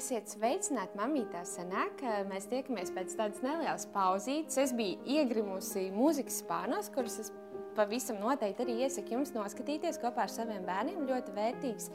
Esiet sveicināti, mamītā senāk. Mēs tiekamies pēc tādas nelielas pauzītes. Es biju iegrimusi mūzikas spārnos, kuras es pavisam noteikti arī iesaku jums noskatīties kopā ar saviem bērniem. Ļoti vērtīgs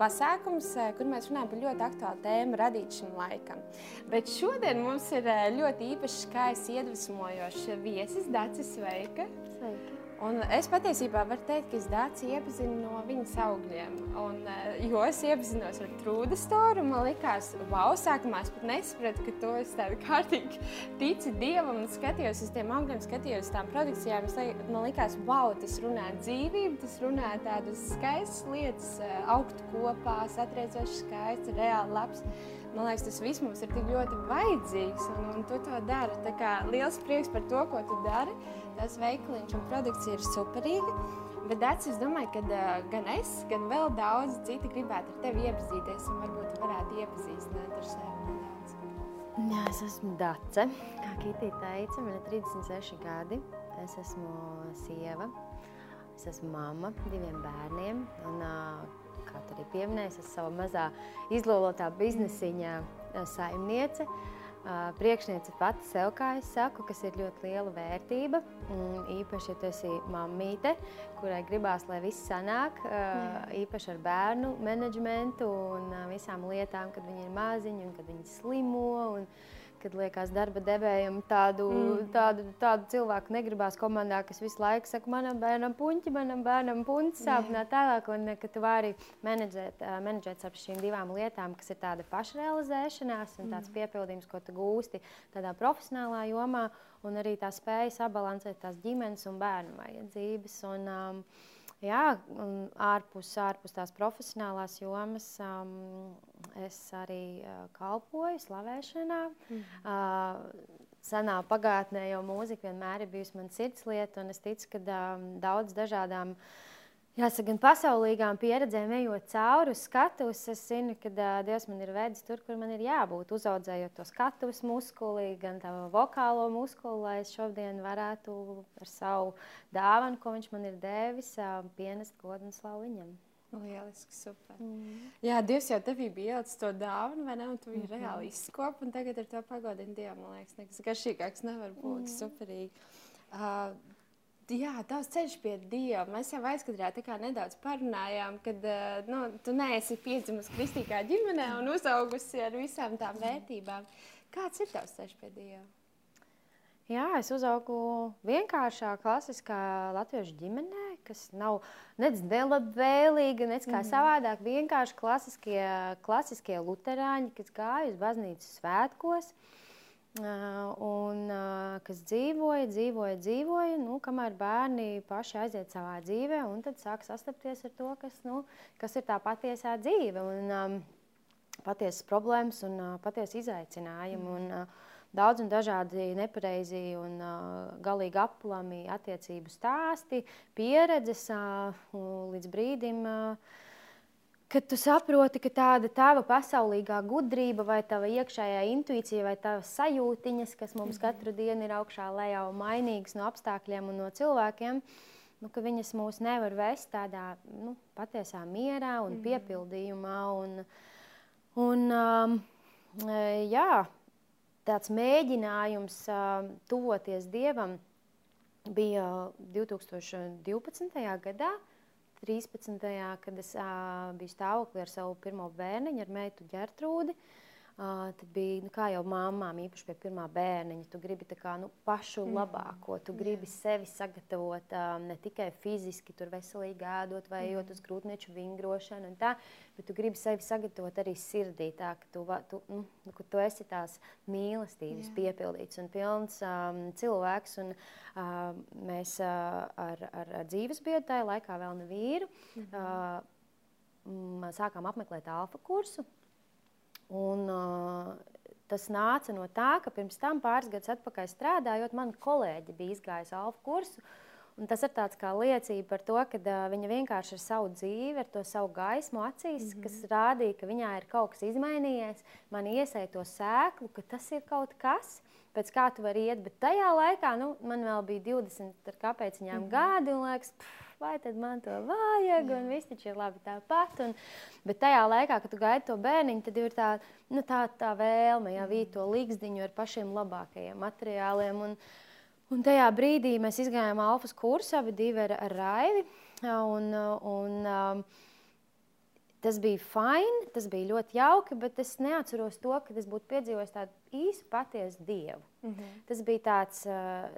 pasākums, kur mēs runājam par ļoti aktuālu tēmu radīt šim laikam. Bet šodien mums ir ļoti īpašs, skaists, iedvesmojošs viesis Dācis Sveika. Sveiki. Un es patiesībā varu teikt, ka es Dāci iepazinu no viņas augļiem. Un, eh, jo es iepazinos ar trūdu storu, man likās, wow, sākumā es pat nesapratu, ka to es tādu kārtīgi tici Dievam un skatījos uz tiem augļiem, skatījos uz tām produkcijām. Es, man likās, wow, tas runā dzīvību, tas runā tādas skaistas lietas, eh, augt kopā, satriecoši skaists, reāli labs. Man liekas, tas viss mums ir tik ļoti vajadzīgs, un, un tu to dari. Tā kā liels prieks par to, ko tu dari. Tas veikaliņš un produkcija ir superīga. Bet Dārts, es domāju, ka uh, gan es, gan vēl daudz citi gribētu ar tevi iepazīties, un varbūt tu varētu iepazīstināt ar sevi nedaudz. Jā, es esmu Dace. Kā Kitī teica, man ir 36 gadi. Es esmu sieva, es esmu mamma diviem bērniem. Un, uh, kā tu arī pieminēji, es savā mazā izlolotā biznesiņā saimniece. Priekšniece pati sev, kā es saku, kas ir ļoti liela vērtība. Īpaši, ja tu esi mammīte, kurai gribās, lai viss sanāk, Jā. īpaši ar bērnu menedžmentu un visām lietām, kad viņi ir maziņi un kad viņi slimo. Un, kad liekas, darba devējam tādu, mm. tādu, tādu cilvēku negribās komandā, kas visu laiku saka, manam bērnam puņķi, manam bērnam puņķi sāp un tā tālāk. Un ka tu vari menedžēt, menedžēt ap šīm divām lietām, kas ir tāda pašrealizēšanās un tāds mm. piepildījums, ko tu gūsti tādā profesionālā jomā, un arī tā spēja sabalansēt tās ģimenes un bērnu vajadzības. Un, um, Jā, ārpus, ārpus tās profesionālās jomas um, es arī uh, kalpoju slavēšanā. Mm. Uh, senā pagātnē jau mūzika vienmēr ir bijusi mana sirdslieta, un es ticu, ka um, daudz dažādām uh, Jāsaka, gan pasaulīgām pieredzēm, ejot cauri uz skatuves, es zinu, ka uh, Dievs man ir vedis tur, kur man ir jābūt. Uzaudzējot to skatuves muskuli, gan tā vokālo muskuli, lai es šodien varētu ar savu dāvanu, ko Viņš man ir devis, uh, pienest godu un slavu viņam. Lieliski, super. Mm. Jā, Dievs jau tevī bija ielicis to dāvanu, vai ne? Un tu viņu mm -hmm. reāli izskopi, un tagad ar to pagodini Dievu. Man liekas, nekas garšīgāks nevar būt. Mm. Superīgi. Uh, Jā, tavs ceļš pie Dieva. Mēs jau aizkadrā nedaudz parunājām, ka uh, nu, tu neesi piedzimusi kristīgā ģimenē un uzaugusi ar visām tām vērtībām. Kāds ir tavs ceļš pie Dieva? Jā, es uzaugu vienkāršā, klasiskā latviešu ģimenē, kas nav nec nelabvēlīga, nec kā mm. savādāk. Vienkārši klasiskie, klasiskie luterāņi, kas gāja uz baznīcas svētkos. Uh, un kas dzīvoja, dzīvoja, dzīvoja, nu, kamēr bērni paši aiziet savā dzīvē, un tad sāk sastapties ar to, kas, nu, kas ir tā patiesā dzīve, un um, patiesas problēmas un uh, patiesa izaicinājumi. Mm. Un, uh, Daudz un dažādi nepareizi un uh, galīgi aplami attiecību stāsti, pieredzes uh, līdz brīdim, uh, kad tu saproti, ka tāda tava pasaulīgā gudrība, vai tava iekšējā intuīcija, vai tavas sajūtiņas, kas mums mhm. katru dienu ir augšā lejā un mainīgas no apstākļiem un no cilvēkiem, nu, ka viņas mūs nevar vest tādā nu, patiesā mierā un mhm. piepildījumā. Un, un, um, jā, tāds mēģinājums uh, tuvoties Dievam bija 2012. gadā. 13. kad es uh, biju stāvoklī ar savu pirmo bērniņu, ar meitu Gertrūdi. Uh, tad bija, nu, kā jau māmām, īpaši pie pirmā bērniņa, tu gribi kā, nu, pašu mm. labāko. Tu gribi Jā. sevi sagatavot um, ne tikai fiziski, tur veselīgi ēdot vai mm. ejot uz grūtnieču vingrošanu, tā, bet tu gribi sevi sagatavot arī sirdī, tā, ka tu, tu, nu, ka tu esi tās mīlestības Jā. piepildīts un pilns um, cilvēks. Un, uh, mēs uh, ar, ar, ar dzīves biedru tajā laikā vēl ne vīru mm -hmm. uh, sākām apmeklēt alfa kursu. Un, uh, tas nāca no tā, ka pirms tam pāris gadus atpakaļ strādājot, man kolēģi bija izgājusi alfa kursu. Un tas ir tāds kā liecība par to, ka uh, viņa vienkārši ar savu dzīvi, ar to savu gaismu acīs, mm -hmm. kas rādīja, ka viņā ir kaut kas izmainījies, man iesēja to sēklu, ka tas ir kaut kas, pēc kā tu vari iet. Bet tajā laikā nu, man vēl bija 20 kāpēc viņām mm -hmm. gadi, un liekas, pff, vai tad man to vajag, un viss taču ir labi tāpat. Un, bet tajā laikā, kad tu gaidi to bērniņu, tad ir tā, nu, tā, tā vēlme, ja vīt to līgzdiņu ar pašiem labākajiem materiāliem. Un, un tajā brīdī mēs izgājām alfas kursu, abi divi ar, ar Raivi. Un, un, um, Tas bija fini, tas bija ļoti jauki, bet es neatceros to, ka es būtu piedzīvojis tādu īstu patiesu dievu. Mm -hmm. Tas bija tāds uh,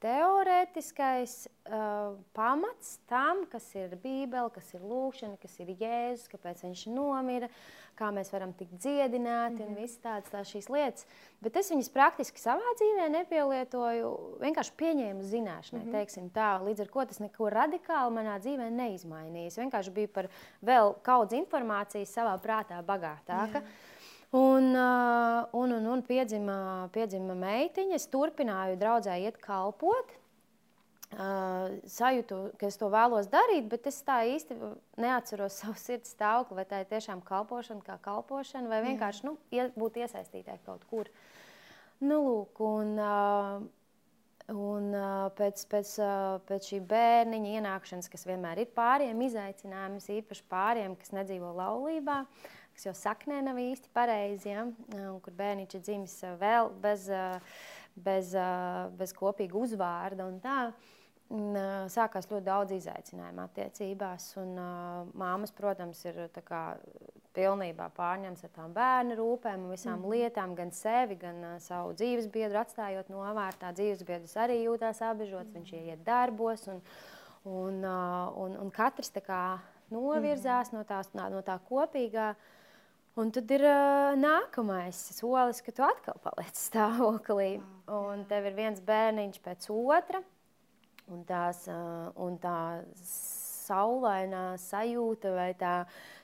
teorētiskais uh, pamats tam, kas ir Bībele, kas ir lūkšana, kas ir Jēzus, kāpēc viņš nomira, kā mēs varam tikt dziedināti mm -hmm. un mhm. visas tādas tā šīs lietas. Bet es viņas praktiski savā dzīvē nepielietoju, vienkārši pieņēmu zināšanai, mm -hmm. tā, līdz ar ko tas neko radikāli manā dzīvē neizmainīja. Es vienkārši biju par vēl kaudz informācijas savā prātā bagātāka. Jā. Un, uh, un, un, un piedzima, piedzima meitiņa. Es turpināju draudzē iet kalpot. Uh, sajūtu, ka es to vēlos darīt, bet es tā īsti neatceros savu sirds stāvokli. Vai tā ir tiešām kalpošana, kā kalpošana, vai vienkārši nu, būt iesaistītai kaut kur. Nu, lūk, un, uh, Un, pēc, pēc, pēc šī bērniņa ienākšanas, kas vienmēr ir pāriem izaicinājums, īpaši pāriem, kas nedzīvo laulībā, uh, kas jau saknē nav īsti pareizi, ja? kur bērniņš ir dzimis vēl bez, bez, bez kopīga uzvārda un tā. Un, sākās ļoti daudz izaicinājumu attiecībās. Un, uh, māmas, protams, ir kā, pilnībā pārņemts ar tām bērnu rūpēm un visām mm. lietām, gan sevi, gan uh, savu dzīves biedru atstājot novārtā. Dzīves biedrs arī jūtas apbežots, mm. viņš iet darbos. Un, un, uh, un, un katrs kā, novirzās mm. no, tās, no tā kopīgā. Uh, Un tad ir uh, nākamais solis, ka tu atkal paliec stāvoklī. Un tev ir viens bērniņš pēc otra. Un, tās, uh, un tā saulainā sajūta vai tā,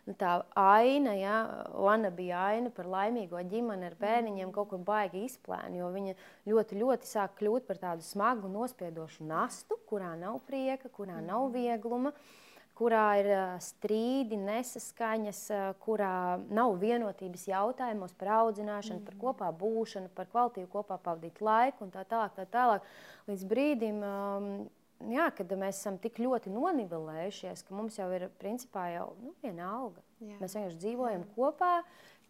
nu, tā aina, ja, Lana bija aina par laimīgo ģimeni ar bērniņiem, kaut kur baigi izplēna. Jo viņa ļoti, ļoti sāk kļūt par tādu smagu, nospiedošu nastu, kurā nav prieka, kurā nav viegluma. Uh, kurā ir strīdi, nesaskaņas, kurā nav vienotības jautājumos par audzināšanu, mm. par kopā būšanu, par kvalitīvu kopā pavadīt laiku un tā tālāk. Tā tālāk līdz brīdim, jā, kad mēs esam tik ļoti nonivelējušies, ka mums jau ir principā jau nu, viena alga. Jā. Mēs vienkārši dzīvojam jā. kopā.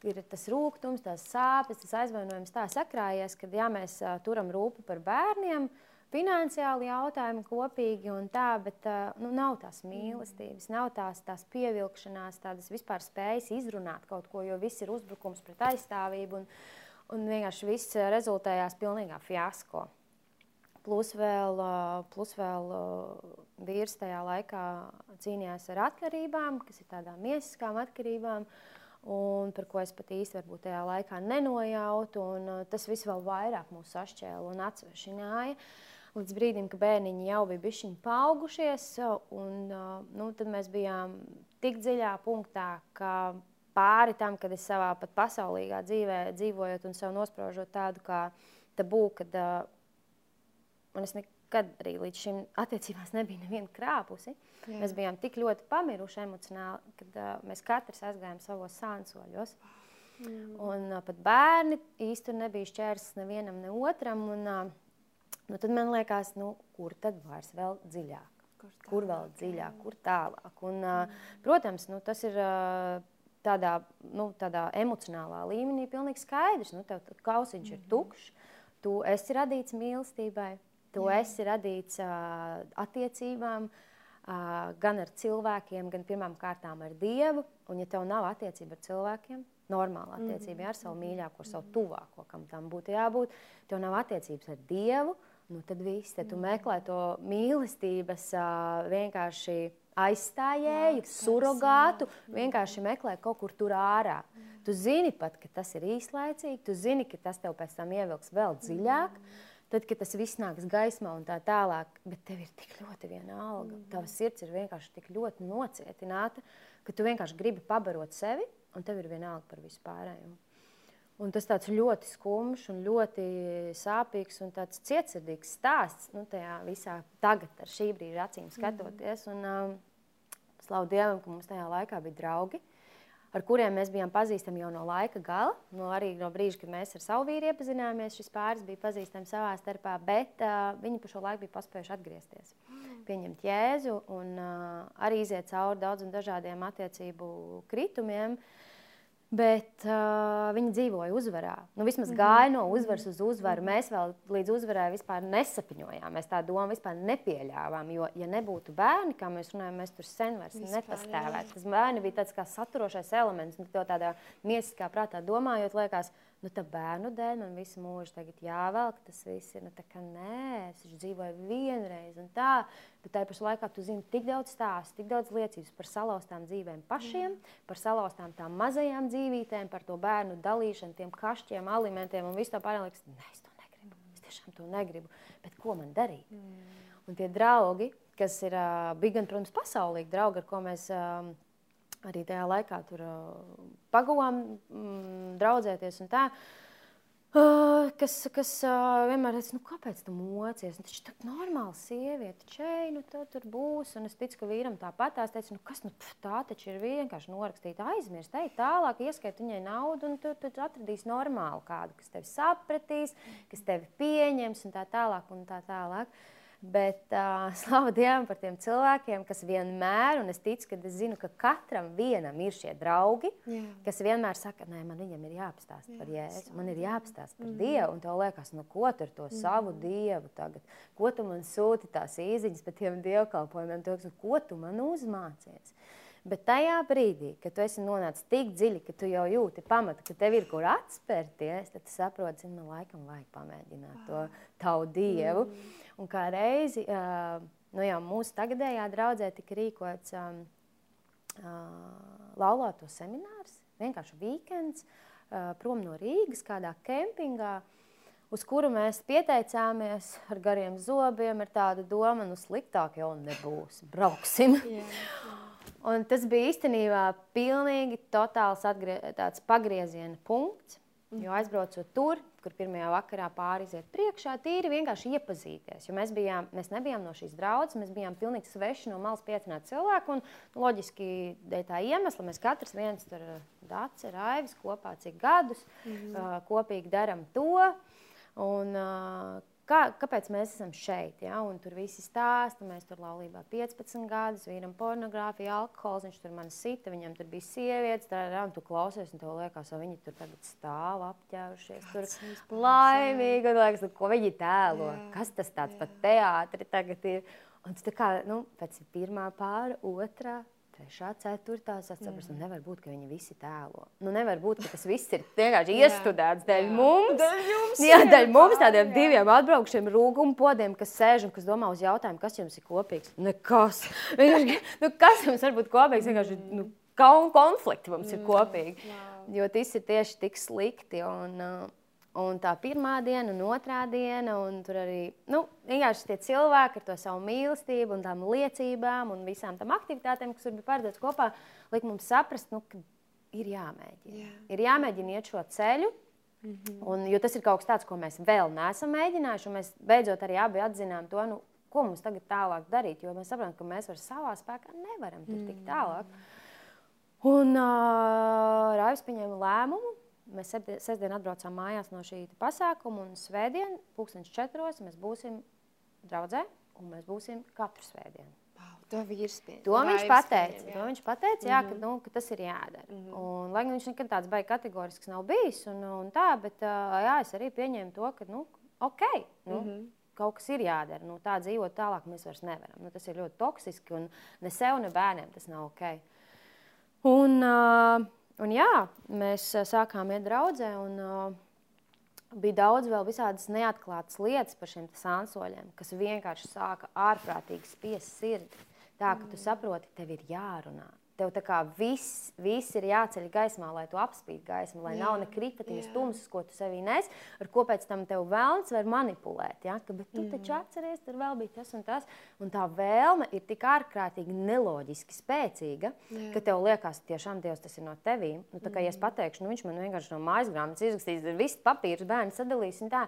Ir tas rūkums, tās sāpes, tas aizvainojums tā sakrājies, ka ja mēs turam rūpi par bērniem, uh, finansiāli jautājumi kopīgi un tā, bet nu, nav tās mīlestības, nav tās, tās pievilkšanās, tādas vispār spējas izrunāt kaut ko, jo viss ir uzbrukums pret aizstāvību un, un vienkārši viss rezultējās pilnīgā fiasko. Plus vēl, plus vēl vīrs tajā laikā cīnījās ar atkarībām, kas ir tādām miesiskām atkarībām, un par ko es pat īsti varbūt tajā laikā nenojautu. Tas viss vēl vairāk mūs sašķēla un atsvešināja. Uh, līdz brīdim, kad bērniņi jau bija bijuši paaugušies. Un, nu, tad mēs bijām tik dziļā punktā, ka pāri tam, kad es savā pat pasaulīgā dzīvē dzīvojot un sev nospraužot tādu kā tabū, kad man es nekad arī līdz šim attiecībās nebija neviena krāpusi. Jā. Mēs bijām tik ļoti pamiruši emocionāli, kad uh, mēs katrs aizgājām savos sānsoļos. Mm. Un uh, pat bērni īstenībā nebija šķērslis nevienam, ne otram. Un, uh, nu, tad man liekas, nu, kur tad vairs vēl dziļāk? Kur, tālāk, kur vēl dziļāk, kur tālāk? Un, mm. Protams, nu, tas ir tādā, nu, tādā emocionālā līmenī pilnīgi skaidrs. Nu, tev kausiņš mm. ir tukšs, tu esi radīts mīlestībai, tu Jā. esi radīts uh, attiecībām. Uh, gan ar cilvēkiem, gan pirmām kārtām ar Dievu. Un, ja tev nav attiecība ar cilvēkiem, normāla attiecība mm. ar savu mīļāko, ar savu tuvāko, kam tam būtu jābūt, tev nav attiecības ar Dievu, nu tad viss, tad tu meklē to mīlestības vienkārši aizstājēju, surrogātu, vienkārši meklē kaut kur tur ārā. Tu zini pat, ka tas ir īslaicīgi, tu zini, ka tas tev pēc tam ievilks vēl dziļāk. Tad, kad tas viss nāks gaismā un tā tālāk, bet tev ir tik ļoti viena alga. Tava sirds ir vienkārši tik ļoti nocietināta, ka tu vienkārši gribi pabarot sevi, un tev ir viena alga par visu pārējo. Un tas tāds ļoti skumjš, un ļoti sāpīgs un cietsirdīgs stāsts nu, tajā visā tagad, ar šī brīža acīm skatoties. Mm. Un, um, slavu Dievam, ka mums tajā laikā bija draugi, ar kuriem mēs bijām pazīstami jau no laika gala. No arī no brīža, kad mēs ar savu vīru iepazināmies, šis pāris bija pazīstami savā starpā, bet uh, viņi pa šo laiku bija paspējuši atgriezties, pieņemt jēzu un uh, arī iziet cauri daudziem dažādiem attiecību kritumiem. Uh, Bet uh, viņi dzīvoja uzvarā. Nu, vismaz mhm. gāja no uzvaras uz uzvaru. Mēs vēl līdz uzvarai vispār nesapņojām. Mēs tā domu vispār nepieļāvām. Jo, ja nebūtu bērni, kā mēs runājam, mēs tur sen vairs nepastāvētu. Tas bērni bija tāds kā saturošais elements. Nu, tādā miesiskā prātā domājot, liekas, ka nu, tā bērnu dēļ man visu mūžu tagad jāvelk, tas viss ir, nu, tā kā nē, es dzīvoju vienreiz un tā, bet tā pašā laikā tu zini tik daudz stāstu, tik daudz liecības par salauztām dzīvēm pašiem, mm. par salauztām tām mazajām dzīvītēm, par to bērnu dalīšanu, tiem kašķiem, alimentiem un visu to pārējo, liekas, nē, es to negribu, es tiešām to negribu, bet ko man darīt? Mm. Un tie draugi, kas ir, uh, bija gan, protams, pasaulīgi draugi, ar ko mēs uh, arī tajā laikā tur pagavām, mm, draudzēties un tā. Uh, kas, kas uh, vienmēr teica, nu, kāpēc tu mocies? Nu, taču tā ir normāla sieviete, čei, nu, tā tur būs. Un es ticu, ka vīram tāpat tās teica, nu, kas nu, pf, tā taču ir vienkārši norakstīta, aizmirst, ej tālāk, ieskait viņai naudu, un tu, tu atradīsi normālu kādu, kas tevi sapratīs, kas tevi pieņems un tā tālāk. Un tā tālāk. Uh, Bet uh, slavu Dievam par tiem cilvēkiem, kas vienmēr, un es ticu, ka es zinu, ka katram vienam ir šie draugi, Jā. kas vienmēr saka, nē, man viņam ir jāapstāsta Jā, par Jēzu, man ir jāapstāsta par mm. Dievu. Un tev liekas, nu, ko tu ar to mm. savu Dievu tagad? Ko tu man sūti tās īziņas par tiem dievkalpojumiem? Tu liekas, ko tu man uzmācies? Bet tajā brīdī, kad tu esi nonācis tik dziļi, ka tu jau jūti pamatu, ka tev ir kur atspērties, tad tu saproti, ka man laikam vajag pamēģināt to tavu dievu. Mm. Un kā reizi uh, nu jau mūsu tagadējā draudzē tika rīkots um, uh, laulāto seminārs, vienkārši vikends, uh, prom no Rīgas, kādā kempingā, uz kuru mēs pieteicāmies ar gariem zobiem, ar tādu domu, nu sliktāk jau nebūs, brauksim. Yeah, yeah. Un tas bija īstenībā pilnīgi totāls atgrie, pagrieziena punkts, jo aizbraucot tur, kur pirmajā vakarā pāriziet priekšā, tīri vienkārši iepazīties. Jo mēs, bijām, mēs nebijām no šīs draudzes, mēs bijām pilnīgi sveši no malas piecināt cilvēku. Un, loģiski, dēļ tā iemesla mēs katrs viens tur dācis, raivis kopā cik gadus, mm uh, kopīgi darām to. Un, uh, Kā, kāpēc mēs esam šeit? Ja? Un tur viss stāsta, mēs tur laulībā 15 gadus, vīram pornogrāfija, alkohols, viņš tur man sita, viņam tur bija sievietes, tā, un tu klausies, un tev liekas, ka viņi tur tagad stāv apģērbušies, tur laimīgi, un liekas, nu, ko viņi tēlo, jā, kas tas tāds jā. pat teātri tagad ir. Un tas tā kā, nu, pēc pirmā pāra, otrā, Trešā, ceturtā, sasprāst, nu nevar būt, ka viņi visi tēlo. Nu, nevar būt, ka tas viss ir vienkārši iestudēts dēļ mums. Dēļ jums, jā, dēļ mums tādiem jā. diviem atbraukšiem rūgumu podiem, kas sēž un kas domā uz jautājumu, kas jums ir kopīgs. Nekas. nu, kas jums var būt kopīgs? Vienkārši nu, konflikti mums ir kopīgi. Jo tas ir tieši tik slikti. Un, uh, Un tā pirmā diena, un otrā diena, un tur arī nu, vienkārši tie cilvēki ar to savu mīlestību, un tām liecībām un visām tām aktivitātēm, kas tur bija paredzētas kopā, lika mums saprast, nu, ka ir jāmēģina. Jā. Ir jāmēģina iet šo ceļu. Mm -hmm. un, jo tas ir kaut kas tāds, ko mēs vēl neesam mēģinājuši. Mēs beidzot arī abi atzinām to, nu, ko mums tagad tālāk darīt. Jo mēs saprotam, ka mēs vairs savā spēkā nevaram tur mm. tik tālāk. Un uh, Rāvis pieņēma lēmumu Mēs sestdien atbraucām mājās no šī pasākuma, un svētdien, pūkstens četros, mēs būsim draudzē, un mēs būsim katru svētdienu. Wow, to pie, to viņš pateica. Jā. To viņš pateica, jā, mm -hmm. ka, nu, ka tas ir jādara. Mm -hmm. un, lai viņš nekad tāds baigi kategorisks nav bijis, un, un tā, bet jā, es arī pieņēmu to, ka, nu, ok, nu, mm -hmm kaut kas ir jādara. Nu, tā dzīvot tālāk mēs vairs nevaram. Nu, tas ir ļoti toksiski un ne sev, ne bērniem tas nav ok. Un, uh, Un jā, mēs eh, sākām iet draudzē, un uh, bija daudz vēl visādas neatklātas lietas par šiem sānsoļiem, kas vienkārši sāka ārprātīgi spiest sirdi. Tā, ka tu saproti, tev ir jārunā. Tev tā kā viss, viss ir jāceļ gaismā, lai tu apspīd gaismu, lai jā, nav ne kripatiņas tumsas, ko tu sevī nes, ar ko pēc tam tev vēlns var manipulēt. Ja? Ka, bet tu mm. taču atceries, tur vēl bija tas un tas. Un tā vēlme ir tik ārkārtīgi neloģiski spēcīga, jā. ka tev liekas, tiešām Dievs tas ir no tevīm. Nu, tā kā mm. ja es mhm. pateikšu, nu, viņš man vienkārši no mājas grāmatas izrakstīs, ir viss papīrs, bērni sadalīs un tā.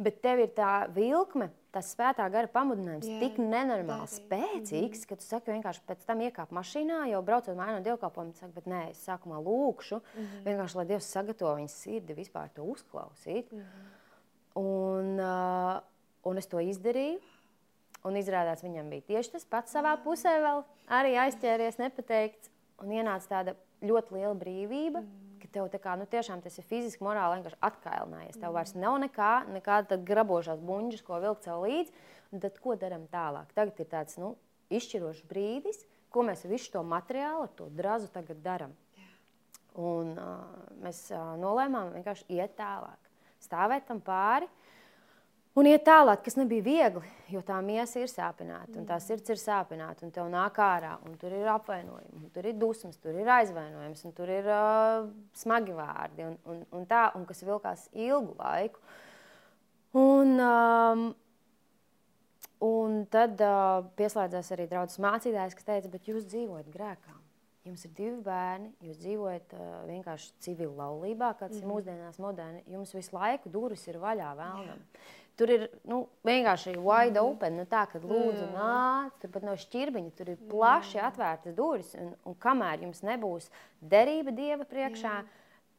Bet tev ir tā vilkme tas svētā gara pamudinājums Jā, tik nenormāli darīt. spēcīgs, ka tu saki, vienkārši pēc tam iekāp mašīnā, jau braucot mājā no dievkalpojuma, saki, bet nē, es sākumā lūkšu, vienkārši lai Dievs sagatavo viņas sirdi vispār to uzklausīt. Un, uh, un es to izdarīju. Un izrādās, viņam bija tieši tas pats savā pusē, vēl arī aizķēries, nepateikts. Un ienāca tāda ļoti liela brīvība, ka tev kā, nu, tiešām tas ir fiziski, morāli vienkārši atkailinājies. Tev vairs nav nekā, nekāda grabošās buņģas, ko vilkt sev līdzi. Tad ko darām tālāk? Tagad ir tāds nu, izšķirošs brīdis, ko mēs ar visu to materiālu, ar to drazu tagad darām. Un, uh, mēs uh, nolēmām vienkārši iet tālāk, stāvēt tam pāri. Un iet tālāk, kas nebija viegli, jo tā miesa ir sāpināta, un tā sirds ir sāpināta, un tev nāk ārā, un tur ir apvainojumi, un tur ir dusmas, tur ir aizvainojums, un tur ir uh, smagi vārdi, un, un, un tā, un kas vilkās ilgu laiku. Un, um, un tad uh, pieslēdzās arī draugs mācītājs, kas teica, bet jūs dzīvojat grēkā. Jums ir divi bērni, jūs dzīvojat uh, vienkārši civilā laulībā, kāds mm -hmm. ir mūsdienās moderni. Jums visu laiku durvis ir vaļā vēlnam. Tur ir nu, vienkārši wide open, nu, tā, kad lūdzu nāc, tur pat nav šķirbiņa, tur ir plaši atvērtas durvis. Un, un kamēr jums nebūs derība Dieva priekšā,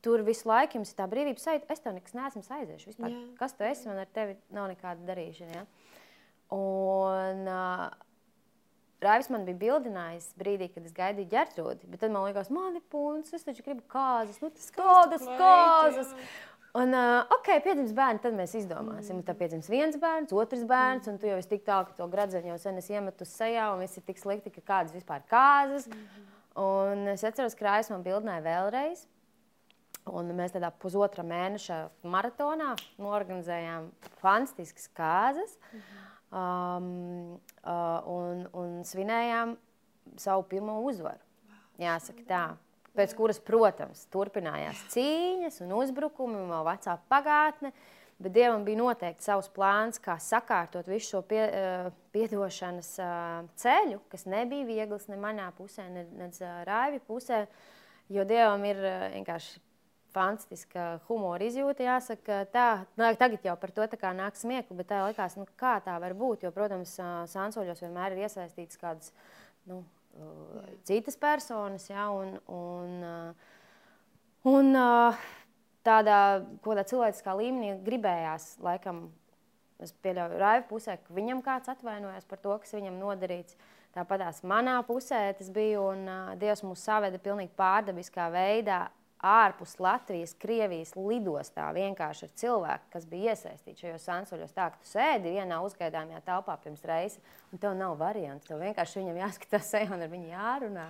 tur visu laiku jums ir tā brīvība sajūta, es tev nekas neesmu aiziešu. Vispār, Jā. kas tu esi, man ar tevi nav nekāda darīšana. Ja? Un, uh, Raivis man bija bildinājis brīdī, kad es gaidīju ģērtrūdi, bet tad man liekas, man ir punkts, es taču gribu kāzas, nu tas kādas kleita, kāzas. Un, uh, ok, piedzims bērni, tad mēs izdomāsim. Mm. Tad piedzims viens bērns, otrs bērns, un tu jau esi tik tālu, ka to gradzenu jau sen esi iemetu sejā, un viss ir tik slikti, ka kādas vispār kāzas. Mm. Un es atceros, ka Raivis man bildināja vēlreiz. Un mēs tādā pusotra mēneša maratonā norganizējām fantastiskas kārtas um, uh, un, un svinējām savu pirmo uzvaru. Jāsaka tā. Pēc kuras, protams, turpinājās cīņas un uzbrukumi, un vēl vecā pagātne. Bet Dievam bija noteikti savs plāns, kā sakārtot visu šo pie, uh, piedošanas uh, ceļu, kas nebija viegls ne manā pusē, ne, ne uh, Raivi pusē. Jo Dievam ir vienkārši fantastiska humora izjūta. Jāsaka, tā, nā, tagad jau par to tā kā nāk smiekli, bet tā likās, nu, kā tā var būt. Jo, protams, sansoļos vienmēr ir iesaistīts kādas nu, ā, citas personas. Ja, un, un, ā, un ā, tādā kaut kādā cilvēciskā līmenī gribējās, laikam, es pieļauju Raivu pusē, ka viņam kāds atvainojas par to, kas viņam nodarīts. Tāpatās manā pusē tas bija, un uh, Dievs mūs saveda pilnīgi pārdabiskā veidā ārpus Latvijas, Krievijas lidostā vienkārši ar cilvēku, kas bija iesaistīts šajos sansoļos. Tā, ka tu sēdi vienā uzgaidāmajā telpā pirms reizes, un tev nav variantu. Tev vienkārši viņam jāskatās sejā un ar viņu jārunā.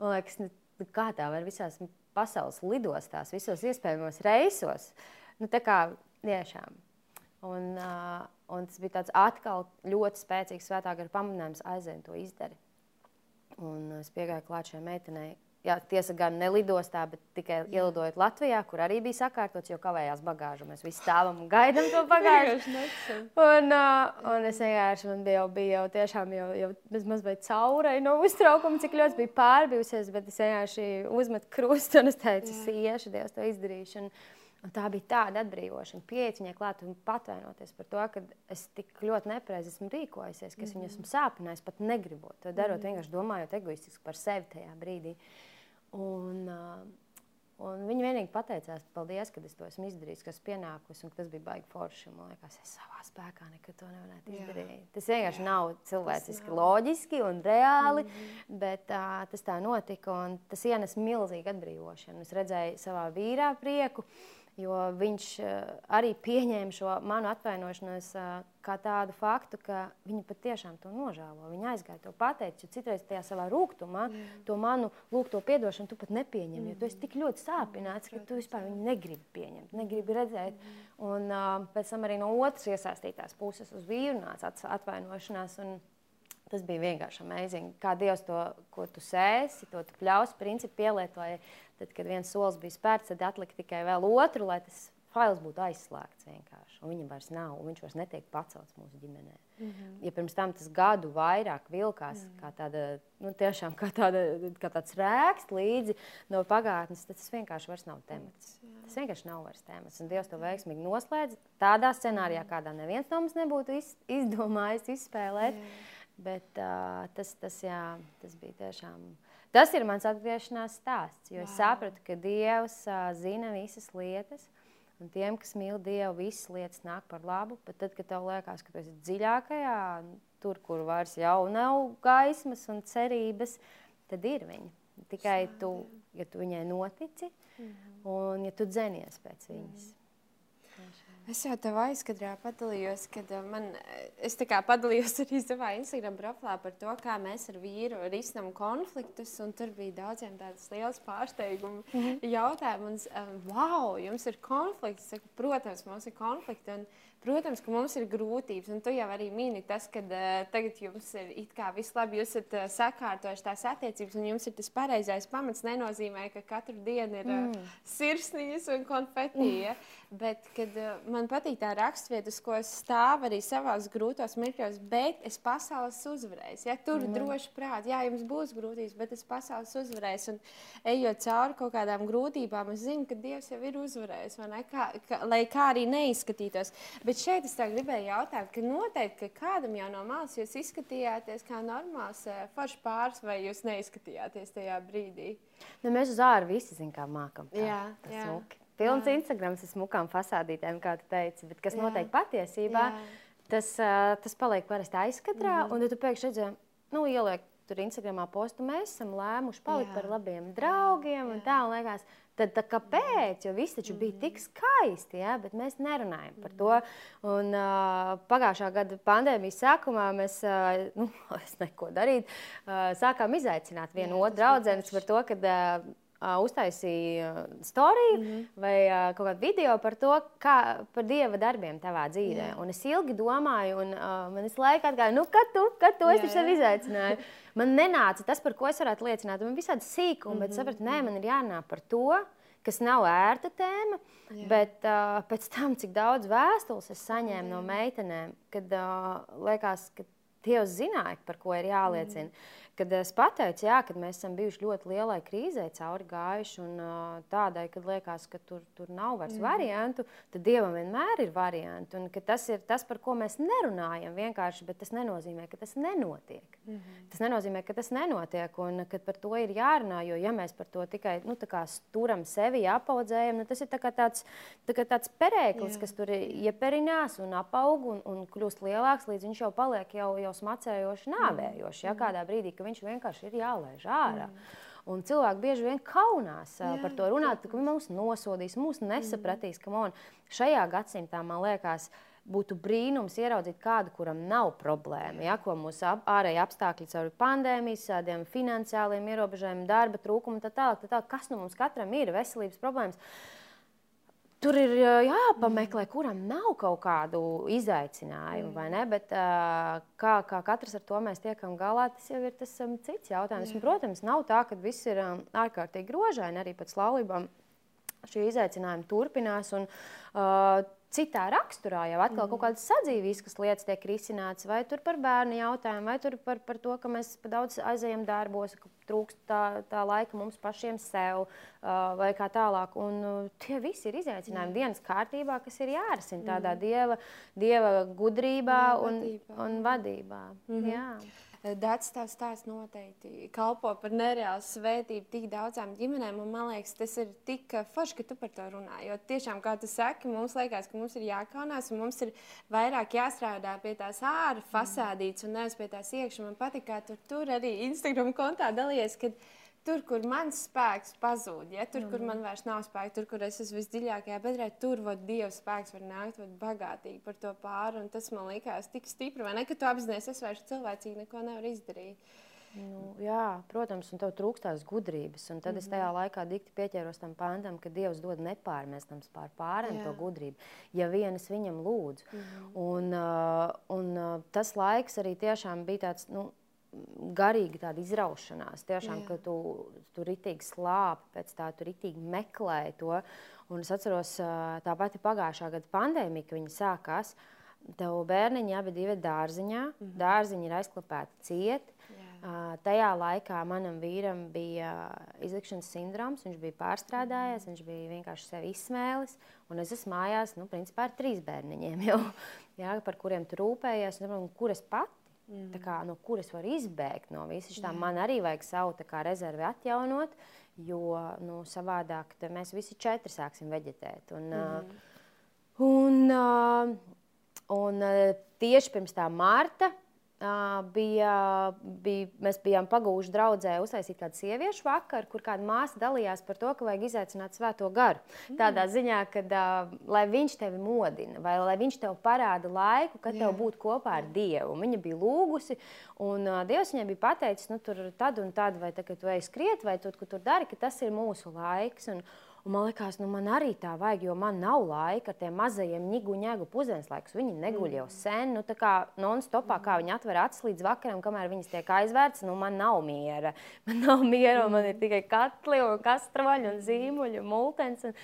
Man liekas, nu, nu, kā tā var visās pasaules lidostās, visos iespējamos reisos. Nu, tā kā tiešām. Un, uh, un tas bija tāds atkal ļoti spēcīgs svētā gara pamudinājums aiziet to izdarīt. Un es piegāju klāt šai meitenei. Jā, tiesa gan nelidostā, bet tikai ielidojot Latvijā, kur arī bija sakārtots, jo kavējās bagāžu. Mēs visi stāvam un gaidām to bagāžu. Un, uh, un es vienkārši, man bija jau, bija jau tiešām jau, jau mazliet caurei no uztraukuma, cik ļoti bija pārbijusies, bet es vienkārši uzmetu krustu un es teicu, es iešu, Dievs, to izdarīšu. Un, un tā bija tāda atbrīvošana, pieiet viņai klāt un patvainoties par to, ka es tik ļoti nepareizi esmu rīkojusies, ka es viņu esmu sāpinājis, pat negribot to darot, vienkārši domājot egoistiski par sevi tajā brīdī. Uh, Un viņa vienīgi pateicās, paldies, ka es to esmu izdarījis, kas pienākus, un tas bija baigi forši. Man liekas, es savā spēkā nekad to nevarētu Jā. izdarīt. Tas vienkārši Jā, nav cilvēciski, nav. loģiski un reāli, mm -hmm. bet uh, tas tā notika, un tas ienes milzīgu atbrīvošanu. Es redzēju savā vīrā prieku, jo viņš uh, arī pieņēma šo manu atvainošanos uh, kā tādu faktu, ka viņa patiešām to nožēlo. Viņa aizgāja to pateikt, jo citreiz tajā savā rūkumā to manu lūgto piedošanu tu pat nepieņem, jo tu esi tik ļoti sāpināts, ka tu vispār viņu negribi pieņemt, negribi redzēt. Un uh, pēc tam arī no otras iesaistītās puses uz vīru nāca atvainošanās. Un, Tas bija vienkārši amazing. Kā Dievs to, ko tu sēsi, to tu pļaus, principu pielietoja. Tad, kad viens solis bija spērts, tad atlika tikai vēl otru, lai tas fails būtu aizslēgts vienkārši. Un viņam vairs nav, un viņš vairs netiek pacelts mūsu ģimenē. Mm -hmm. Ja pirms tam tas gadu vairāk vilkās, mm. kā, tāda, nu, tiešām, kā, tāda, kā tāds rēks līdzi no pagātnes, tad tas vienkārši vairs nav temats. Jā. Tas vienkārši nav vairs tēmas. Un Dievs to veiksmīgi noslēdz tādā scenārijā, kādā neviens no mums nebūtu iz, izdomājis izspēlēt. Jā. Bet uh, tas, tas, jā, tas bija tiešām. Tas ir mans atgriešanās stāsts. Jo wow. es sapratu, ka Dievs uh, zina visas lietas. Un tiem, kas mīl Dievu, visas lietas nāk par labu. Bet tad, kad tev liekas, ka tu esi dziļākajā, tur, kur vairs jau nav gaismas un cerības, tad ir viņa. Tikai tu, ja tu viņai notici mhm. un ja tu dzenies pēc viņas. Mm. Es jau tev aizkadrā padalījos, kad uh, man, es tā kā padalījos arī savā Instagram profilā par to, kā mēs ar vīru risinām konfliktus, un tur bija daudziem tādas liels pārsteigumu mm -hmm. jautājumi, un, wow, jums ir konflikts, saku, protams, mums ir konflikti, un Protams, ka mums ir grūtības, un tu jau arī mini tas, ka uh, tagad jums ir it kā viss labi, jūs esat uh, sakārtojuši tās attiecības, un jums ir tas pareizais pamats. Nenozīmē, ka katru dienu ir uh, mm. sirsniņas un konfeti. Ja? Bet kad, uh, man patīk tā raksturvieta, uz ko es stāvu arī savās grūtos mirkļos, bet es pasaules uzvarēšu. Ja? Tur mm. droši prāt, jā, jums būs grūtības, bet es pasaules uzvarēšu. Un ejot cauri kaut kādām grūtībām, es zinu, ka Dievs jau ir uzvarējis, kā, kā, lai kā arī neizskatītos. Bet Bet šeit es gribēju jautāt, ka noteikti ka kādam jau no malas jūs izskatījāties kā normāls eh, foršs pāris, vai jūs neizskatījāties tajā brīdī? Nu, mēs uz ārā visi zinām, kā mākam. Tā, jā, jā. Smuki. Pilns jā. Instagrams ar smukām fasādītēm, kā tu teici, bet kas jā. notiek patiesībā, jā. tas, uh, tas paliek parasti aizkadrā, mm -hmm. un tad tu pēkšņi redzē, nu, ieliek tur Instagramā postu, mēs esam lēmuši palikt jā. par labiem draugiem jā. un tā, un liekas, Tad tā, kāpēc? Jo viss taču bija tik skaisti, ja? bet mēs nerunājam par to. Un, uh, pagājušā gada pandēmijas sākumā mēs, uh, nu, es neko darīju, uh, sākām izaicināt vienu Jā, otru draugu par to, ka uh, uh, uztaisīja storiju mm -hmm. vai kaut kādu video par to, kā par dieva darbiem tavā dzīvē. Jā. Un es ilgi domāju, un man visu laiku atgāja, nu, kad tu, kad tu esi sev izaicināju. Man nenāca tas, par ko es varētu liecināt. Man visādi sīkumi, mm -hmm. bet mhm, sapratu, nē, man ir jārunā par to, kas nav ērta tēma. Jā. Bet uh, pēc tam, cik daudz vēstules es saņēmu Jā. no meitenēm, kad uh, liekas, ka Dievs zināja, par ko ir jāliecina. Mm kad es pateicu, jā, ka mēs esam bijuši ļoti lielai krīzē, cauri gājuši un tādai, kad liekas, ka tur, tur nav vairs mm. variantu, tad Dievam vienmēr ir varianti. Un tas ir tas, par ko mēs nerunājam vienkārši, bet tas nenozīmē, ka tas nenotiek. Mm -hmm. Tas nenozīmē, ka tas nenotiek un ka par to ir jārunā, jo ja mēs par to tikai nu, turam sevi, apaudzējam, nu, tas ir tā tāds, tā tāds perēklis, jā. kas tur ieperinās un apaug un, un kļūst lielāks, līdz viņš jau paliek jau, jau smacējoši, nāvējoši. Ja, kādā brīdī, ka viņš vienkārši ir jālaiž ārā. Mm. Un cilvēki bieži vien kaunās Jā, par to runāt, ka mūs nosodīs, mūs nesapratīs. Mm. Šajā gadsimtā man liekas, būtu brīnums ieraudzīt kādu, kuram nav problēma. Ja, ko mūsu ap, ārēji apstākļi, caur pandēmijas, tādiem finansiāliem ierobežojumiem, darba trūkumu, tā tālāk. Tā tālāk. Kas nu mums katram ir veselības problēmas? Tur ir jāpameklē, kuram nav kaut kādu izaicinājumu, vai ne? Bet kā, kā katrs ar to mēs tiekam galā, tas jau ir tas um, cits jautājums. Un, protams, nav tā, ka viss ir um, ārkārtīgi grožaini arī pēc laulībām. Šie izaicinājumi turpinās. Un, uh, citā raksturā, jau atkal kaut kādas sadzīviskas lietas tiek risinātas, vai tur par bērnu jautājumu, vai tur par, par to, ka mēs pa daudz aizējam darbos, ka trūkst tā, tā laika mums pašiem sev, vai kā tālāk. Un tie visi ir izaicinājumi mm. dienas kārtībā, kas ir jārisina tādā mm. dieva, dieva gudrībā Jā, un, vadībā. un vadībā. Mm -hmm. Jā. Dārts tavs stāsts noteikti kalpo par nereālu svētību tik daudzām ģimenēm. Man liekas, tas ir tik forši, ka tu par to runā. Jo tiešām, kā tu saki, mums liekas, ka mums ir jākaunās un mums ir vairāk jāstrādā pie tās ārā fasādītes un nevis pie tās iekšā. Man patīk, kā tu tur arī Instagram kontā dalījies tur, kur mans spēks pazūd, ja? tur, mm. kur man vairs nav spēka, tur, kur es esmu visdziļākajā bedrē, tur vod Dieva spēks var nākt vat, bagātīgi par to pāri. Tas man likās tik stipri, vai ne, ka tu apzinājies, es vairs cilvēcīgi neko nevaru izdarīt. Nu, jā, protams, un tev trūkstās gudrības. Un tad mm -hmm. es tajā mhm. laikā dikti pieķēros tam pantam, ka Dievs dod nepārmestams pār pārējiem to gudrību, ja vienas viņam lūdzu. Mm -hmm. un, uh, un uh, tas laiks arī tiešām bija tāds. Nu, garīga tāda izraušanās. Tiešām, Jā. ka tu tur ritīgi slāpi, pēc tā tu ritīgi meklēji to. Un es atceros, tā pati pagājušā gada pandēmija, kad viņa sākās. Tev bērniņi abi divi dārziņā. Mm -hmm. Dārziņi ir aizklāpēti cieti. Uh, tajā laikā manam vīram bija izlikšanas sindroms, viņš bija pārstrādājies, viņš bija vienkārši sevi izsmēlis. Un es esmu mājās, nu, principā ar trīs bērniņiem, jau, jā, par kuriem tu rūpējies, un, kur es pati. Mm. Kā, no kuras var izbēgt no visas tā, man arī vajag savu kā, rezervi atjaunot, jo nu, savādāk mēs visi četri sāksim veģetēt. Un, mm. un, un uh, tieši pirms tā marta bija, bija, mēs bijām pagūši draudzē uztaisīt kādu sieviešu vakaru, kur kāda māsa dalījās par to, ka vajag izaicināt svēto garu. Mm. Tādā ziņā, ka uh, lai viņš tevi modina, vai lai viņš tev parāda laiku, kad Jā. tev būtu kopā ar Dievu. Viņa bija lūgusi, un uh, Dievs viņai bija pateicis, nu tur tad un tad, vai ka tu ej skriet, vai tu, tur dari, ka tas ir mūsu laiks. Un, Un man liekas, nu man arī tā vajag, jo man nav laika ar tiem mazajiem ņēgu pusdienas laikus. Viņi neguļ jau mm. sen, nu tā kā non-stopā, kā viņi atver acis līdz vakaram, kamēr viņas tiek aizvērts. Nu, man nav miera. Man nav miera, un man ir tikai katli un kastroņi un zīmuļi un multens. Un,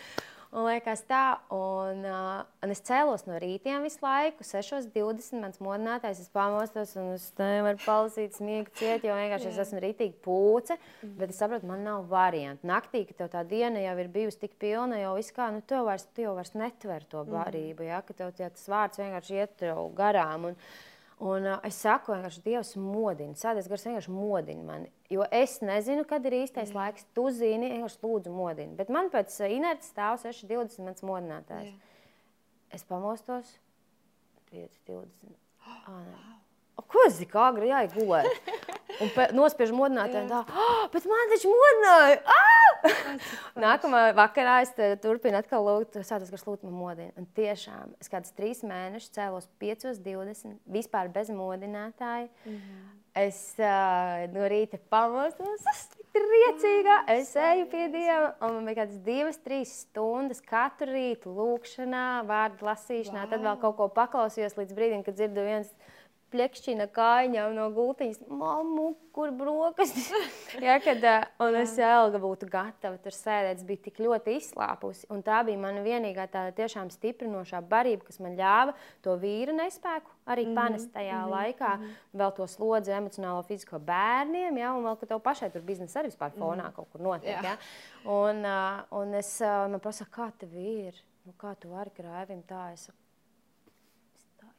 Un liekas tā, un, uh, un es cēlos no rītiem visu laiku, 6.20. Mans modinātājs, es pamostos, un es nevaru palasīt smiegu ciet, jo vienkārši es esmu rītīgi pūce. Mm. Bet es saprotu, man nav variantu. Naktī, kad tev tā diena jau ir bijusi tik pilna, jau viss kā, nu, jau vairs, tu jau vairs netver to barību, mm. ja, ka tev tie, tas vārds vienkārši iet tev garām. Un, Un, uh, es saku, vienkārši Dievs modina, sēdes gars vienkārši modina mani. Jo es nezinu, kad ir īstais Jā. laiks. Tu zini, vienkārši lūdzu modini. Bet man pēc inerces stāv 6,20 mans modinātājs. Jā. Es pamostos 5,20. Ah, O, ko es kā agri jāiegulēt? Un nospiež modinātāju, tā, oh, bet man taču modināja! Ah! Nākamā vakarā es turpinu atkal lūgt, sācis, kas lūgt man modina. Un tiešām es kādus trīs mēnešus cēlos 5.20, vispār bez modinātāja. Mm -hmm. Es uh, no rīta pamostos, es priecīgā, es eju pie Dieva, un man bija kādas divas, trīs stundas katru rītu lūkšanā, vārdu lasīšanā, wow. tad vēl kaut ko paklausījos līdz brīdim, kad dzirdu viens plakšķina kājām no gultiņas, mammu, kur brokastis. ja, kad, un es ilgi būtu gatava tur sēdēt, es biju tik ļoti izslāpusi. Un tā bija mana vienīgā tāda tiešām stiprinošā barība, kas man ļāva to vīru nespēku arī mm -hmm. panest tajā mm -hmm. laikā. Mm -hmm. Vēl to slodzi emocionālo, fizisko bērniem, ja, un vēl, ka tev pašai tur biznesa arī vispār fonā mm -hmm. kaut kur notiek. Ja. Un, un es man prasa, kā tev ir? Nu, kā tu vari krāvim tā? Es saku,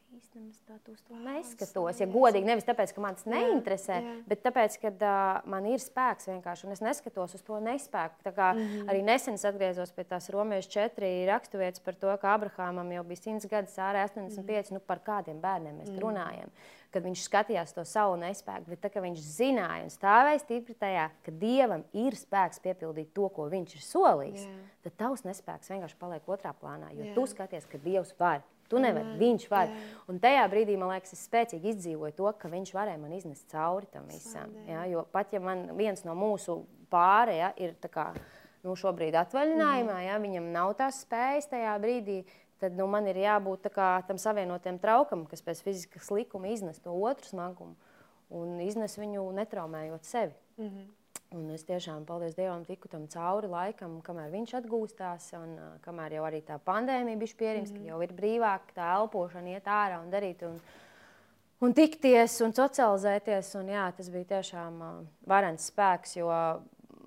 īstenībā tā to neskatos. Ja godīgi, nevis tāpēc, ka man tas neinteresē, jā, jā. bet tāpēc, ka uh, man ir spēks vienkārši, un es neskatos uz to nespēku. Tā kā mm -hmm. arī nesen atgriezos pie tās romiešu četri raksturvietas par to, ka Abrahamam jau bija 100 gadi, Sāra 85, mm -hmm. nu par kādiem bērniem mēs mm -hmm. runājam. Kad viņš skatījās to savu nespēku, bet tā, viņš zināja un stāvēja stipri tajā, ka Dievam ir spēks piepildīt to, ko viņš ir solījis, yeah. tad tavs nespēks vienkārši paliek otrā plānā, jo yeah. tu skaties, ka Dievs var. Tu nevari, viņš var. Jā. Un tajā brīdī man liekas, es spēcīgi izdzīvoju to, ka viņš varēja man iznest cauri tam visam. Ja? Jo pat ja man viens no mūsu pārējiem ir kā, nu, šobrīd atvaļinājumā, mm. ja viņam nav tās spējas tajā brīdī, tad nu, man ir jābūt kā, tam savienotiem traukam, kas pēc fizikas likuma iznes to otru smagumu un iznes viņu netraumējot sevi. Mm -hmm. Un es tiešām, paldies Dievam, tiku tam cauri laikam, kamēr viņš atgūstās, un uh, kamēr jau arī tā pandēmija bija pierīms, mm -hmm. jau ir brīvāk tā elpošana, iet ārā un darīt. Un, un tikties un socializēties. Un, jā, tas bija tiešām uh, varants spēks. Jo,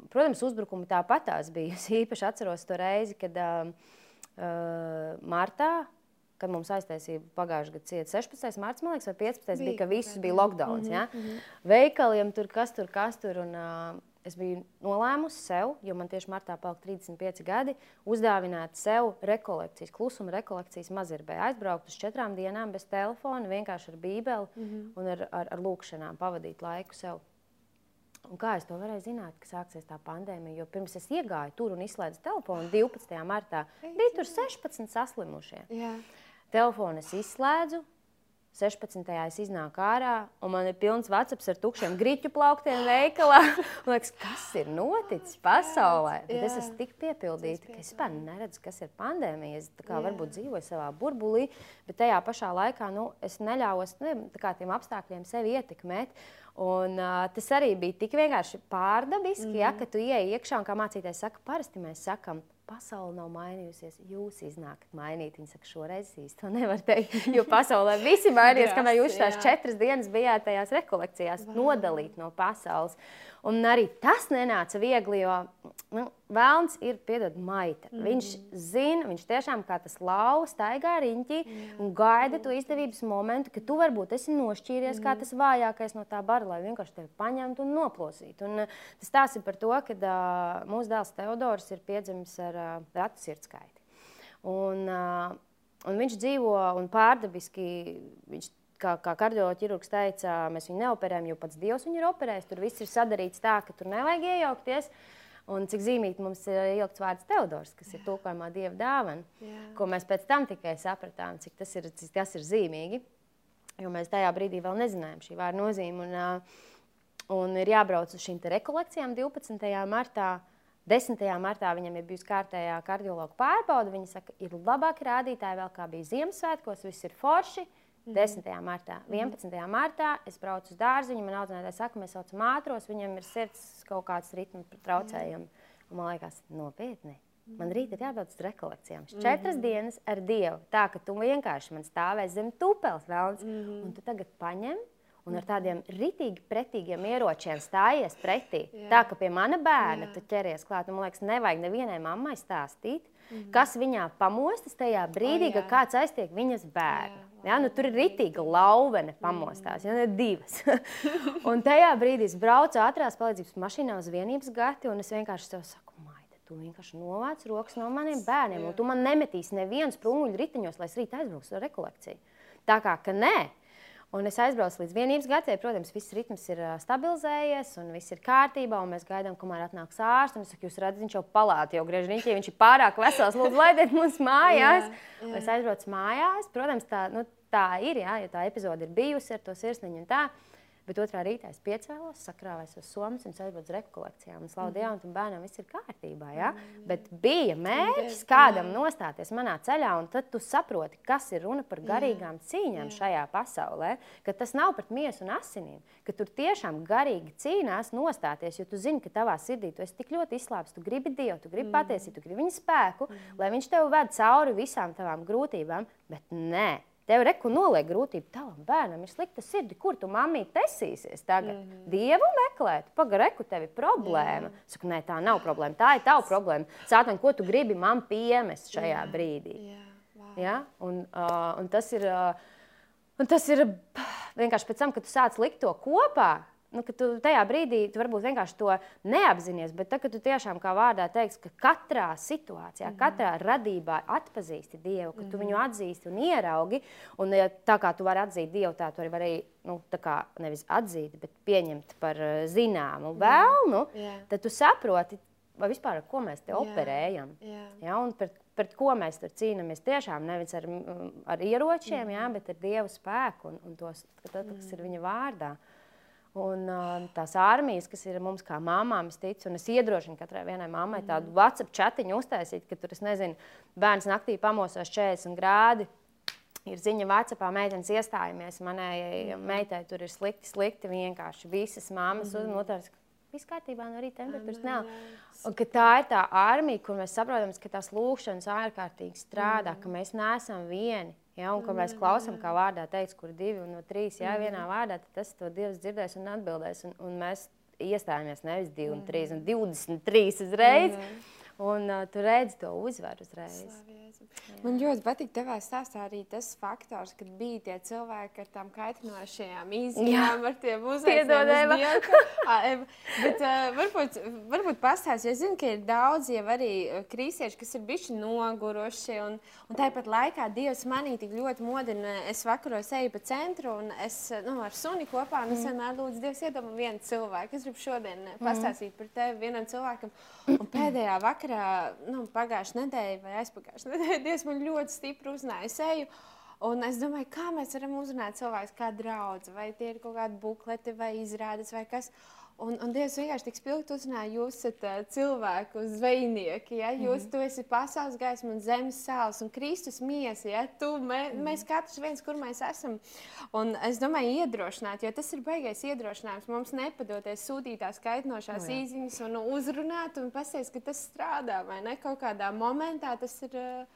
protams, uzbrukumi tāpatās bija. Es īpaši atceros to reizi, kad uh, uh, martā kad mums aiztaisīja pagājušajā gadā cieta 16. marts, man liekas, vai 15. bija, bija ka viss bija lockdown. Mm -hmm, ja? mm -hmm. Veikaliem tur kas tur, kas tur. Un, uh, es biju nolēmusi sev, jo man tieši martā palika 35 gadi, uzdāvināt sev rekolekcijas, klusuma rekolekcijas mazirbē. Aizbraukt uz četrām dienām bez telefona, vienkārši ar bībeli mm -hmm. un ar, ar, ar lūkšanām pavadīt laiku sev. Un kā es to varēju zināt, ka sāksies tā pandēmija? Jo pirms es iegāju tur un izslēdzu telefonu 12. martā, bija tur 16 saslimušie. Jā. Telefonu es izslēdzu, 16. es iznāku ārā, un man ir pilns vacaps ar tukšiem grīķu plauktiem veikalā. Man liekas, kas ir noticis pasaulē? Bet es esmu tik piepildīta, ka es vispār neredzu, kas ir pandēmija. Es kā, varbūt dzīvoju savā burbulī, bet tajā pašā laikā nu, es neļāvos ne, tiem apstākļiem sevi ietekmēt. Un, uh, tas arī bija tik vienkārši pārdabiski, mm -hmm. ja, ka tu ieej iekšā un kā mācītājs saka, parasti mēs sakam, pasaule nav mainījusies. Jūs iznākat mainīt. Viņa saka, šoreiz īsti to nevar teikt. Jo pasaulē viss ir mainījies, kamēr jūs tās četras dienas bijāt tajās rekolekcijās, nodalīt no pasaules. Un arī tas nenāca viegli, jo nu, Vēlns ir piedod maita. Mm. Viņš zina, viņš tiešām kā tas lauva staigā riņķī yeah. un gaida to izdevības momentu, ka tu varbūt esi nošķīries mm kā tas vājākais no tā bara, lai vienkārši tevi paņemtu un noplosītu. Un, uh, tas tās ir par to, ka uh, mūsu dēls Teodors ir piedzimis ar uh, ratu sirdskaiti. Un, uh, un viņš dzīvo un pārdabiski. Viņš kā, kā kardioloģis teica, mēs viņu neoperējam, jo pats Dievs viņu ir operējis. Tur viss ir sadarīts tā, ka tur nevajag iejaukties. Un cik zīmīgi mums ir ielikts vārds Teodors, kas Jā. ir tulkojumā dieva dāvana, Jā. ko mēs pēc tam tikai sapratām, cik tas ir, cik tas ir zīmīgi. Jo mēs tajā brīdī vēl nezinājām šī vārda nozīmi. Un, un ir jābrauc uz šīm rekolekcijām 12. martā. 10. martā viņam ir bijusi kārtējā kardiologa pārbaude. Viņa saka, ir labāki rādītāji vēl kā bija Ziemassvētkos, viss ir forši. Uh, 10. Mhm. martā. 11. Mhm. martā es braucu uz dārziņu, man audzinātāji saka, mēs saucam ātros, viņam ir sirds kaut kāds ritmu traucējumi. Un man liekas, nopietni. Man rīt ir jābrauc uz rekolekcijām. Četras mm -hmm. dienas ar Dievu. Tā, ka tu vienkārši man stāvēsi zem tupels vēlns, mm -hmm. un tu tagad paņem un ar tādiem ritīgi pretīgiem ieročiem stājies pretī. Jā. Tā, ka pie mana bērna Jā. tu ķeries klāt. Un, man liekas, nevajag nevienai mammai stāstīt, mm -hmm. kas viņā pamostas tajā brīdī, oh, kad kāds aiztiek viņas bērnu. Jā. Ja, nu, tur ir rītīga lauvene pamostās, ja ne divas. un tajā brīdī es braucu ātrās palīdzības mašīnā uz vienības gati, un es vienkārši tev saku, maita, tu vienkārši novāc rokas no maniem bērniem, un tu man nemetīsi nevienu sprunguļu riteņos, lai es rīt aizbraukšu uz rekolekciju. Tā kā, ka nē, Un es aizbraucu līdz vienības gadsimtam. Protams, viss ritms ir stabilizējies, un viss ir kārtībā. Mēs gaidām, kamēr atnāks ārsts. Es saku, jūs redzat, viņš jau palāti jau griež riņķī. Viņš ir pārāk vesels. Lūdzu, laidiet mums mājās. jā, jā. Es aizbraucu mājās. Protams, tā, nu, tā ir, jā, jo tā epizode ir bijusi ar to sirsniņu. Bet otrā rītā es piecēlos, sakrāvos uz somas un aizbraucu uz rekolekcijām. Slavu mm. Dievam, un bērnam viss ir kārtībā. Ja? Mm. Bet bija mērķis kādam nostāties manā ceļā, un tad tu saproti, kas ir runa par garīgām cīņām Jā. šajā pasaulē. Ka tas nav par miesu un asinīm, ka tur tiešām garīgi cīnās nostāties, jo tu zini, ka tavā sirdī tu esi tik ļoti izslāpis, tu gribi Dievu, tu gribi mm. patiesību, tu gribi viņa spēku, mm. lai viņš tev ved cauri visām tavām grūtībām, bet nē. Tev reku noliek grūtību, tavam bērnam ir slikta sirdi, kur tu mammīt tesīsies tagad? Mm -hmm. Dievu meklēt, pagareku, tev ir problēma. Jā. Saku, nē, tā nav problēma, tā ir tava problēma. Sātan, ko tu gribi man piemest šajā Jā. brīdī? Jā. Wow. Ja? Un, uh, un tas ir, uh, un tas ir vienkārši pēc tam, kad tu sāc likt to kopā, nu, ka tu tajā brīdī tu varbūt vienkārši to neapzinājies, bet tad, kad tu tiešām kā vārdā teiksi, ka katrā situācijā, mm -hmm. katrā radībā atpazīsti Dievu, ka mm -hmm. tu viņu mhm. atzīsti un ieraugi, un ja tā kā tu vari atzīt Dievu, tā tu arī vari nu, kā, nevis atzīt, bet pieņemt par uh, zināmu vēlmu, yeah. tad tu saproti, vai vispār ar ko mēs te yeah. operējam. Yeah. Ja, un pret, pret ko mēs tur cīnāmies. Tiešām nevis ar, ar ieročiem, mm ja, bet ar Dieva spēku un, un tos, tas mm -hmm. ir viņa vārdā. Un uh, tās armijas, kas ir mums kā māmām, es ticu, un es iedrošinu katrai vienai mammai tādu mm. WhatsApp chatiņu uztaisīt, ka tur, es nezinu, bērns naktī pamosās 40 grādi. Ir ziņa, Vācijā meitenes iestājamies. Manai mm. meitai tur ir slikti, slikti. Vienkārši visas mammas mm. uzmanības. Viss kārtībā, no rīta temperatūras nav. Un, tā ir tā armija, kur mēs saprotam, ka tās lūkšanas ārkārtīgi strādā, mm. ka mēs neesam vieni. Ja, un, kad mēs klausām, kā vārdā teiks, kur divi no trīs jā, vienā vārdā, tad tas to Dievs dzirdēs un atbildēs. Un, un mēs iestājāmies nevis divi un trīs, un 23 uzreiz. Un uh, tu redzi to uzvaru uzreiz. Man ļoti patīk tavā stāstā arī tas faktors, ka bija tie cilvēki ar tām kaitinošajām izjūtām, ar tiem uzmanībiem. Bet uh, varbūt, varbūt pastāst, jo es zinu, ka ir daudz jau arī kristieši, kas ir bijuši noguruši, un, un tāpat laikā Dievs manī tik ļoti modina. Es vakaros eju pa centru, un es nu, ar suni kopā, un es mm. vienmēr lūdzu Dievs iedomā vienu cilvēku. Es gribu šodien pastāstīt mm. par tevi vienam cilvēkam. Un pēdējā vakarā, nu, pagājušā nedēļa vai aizpagājušā nedēļa, Dievs man ļoti stipri uzrunāja seju. Un es domāju, kā mēs varam uzrunāt cilvēku kā draugu, vai tie ir kaut kādi bukleti vai izrādes vai kas. Un, un Dievs vienkārši tik spilgti uzrunāja, jūs esat uh, cilvēku zvejnieki, ja? jūs mm -hmm. esat pasaules gaisma un zemes sāls un Kristus miesa. Ja? Tu, mē, mm -hmm. Mēs katrs viens, kur mēs esam. Un es domāju, iedrošināt, jo tas ir baigais iedrošinājums mums nepadoties sūtītās kaitinošās no, īziņas un uzrunāt un pasties, ka tas strādā vai ne kaut kādā momentā. Tas ir. Uh,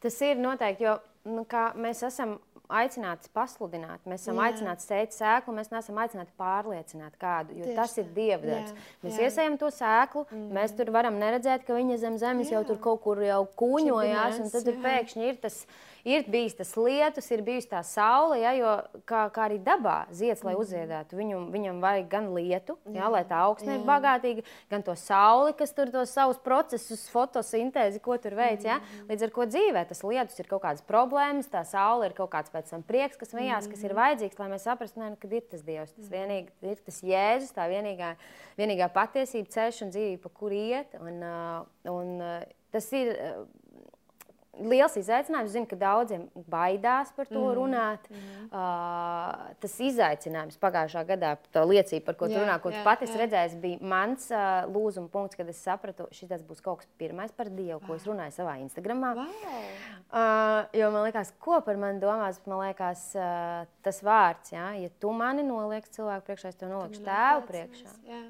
Tas ir noteikti, jo nu, mēs esam aicināti pasludināt, mēs esam jā. aicināti sēt sēklu, mēs neesam aicināti pārliecināt kādu, jo Tieši. tas ir dievdarbs. Mēs jā. iesējam to sēklu, mm. mēs tur varam neredzēt, ka viņa zem zemes jā. jau tur kaut kur jau kūņojās, un tad pēkšņi ir tas ir bijis tas lietus, ir bijusi tā saule, ja, jo kā, kā arī dabā zieds, lai mhm. uzziedētu, viņu, viņam vajag gan lietu, ja, lai tā augsne ir bagātīga, gan to sauli, kas tur tos savus procesus, fotosintēzi, ko tur veic. Ja. Mhm. Līdz ar to dzīvē tas lietus ir kaut kādas problēmas, tā saule ir kaut kāds pēc tam prieks, kas vajās, kas ir mhm. vajadzīgs, lai mēs saprastu, ne, nu, kad ir tas Dievs, tas vienīgi, ir tas Jēzus, tā vienīgā, vienīgā patiesība, ceļš un dzīve, pa kur iet. Un, un, tas ir liels izaicinājums. Zinu, ka daudziem baidās par to mm. runāt. Mm. Uh, tas izaicinājums pagājušā gadā, tā liecība, par ko jā, tu runā, ko jā, tu pati redzēji, bija mans uh, lūzuma punkts, kad es sapratu, šis būs kaut kas pirmais par Dievu, ko es runāju savā Instagramā. Wow. Uh, jo man liekas, ko par mani domās, man liekas, uh, tas vārds, ja, ja tu mani noliec cilvēku priekšā, es tev nolieku tēvu priekšā. Jā.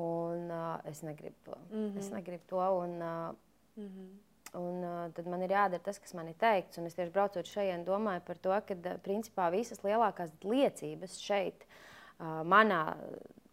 Un uh, es negribu to. Mm -hmm. Es negribu to. Un, uh, mm -hmm. Un, uh, tad man ir jādara tas, kas man ir teikts. Un es tieši braucot šeit, domāju par to, ka principā visas lielākās liecības šeit, uh, manā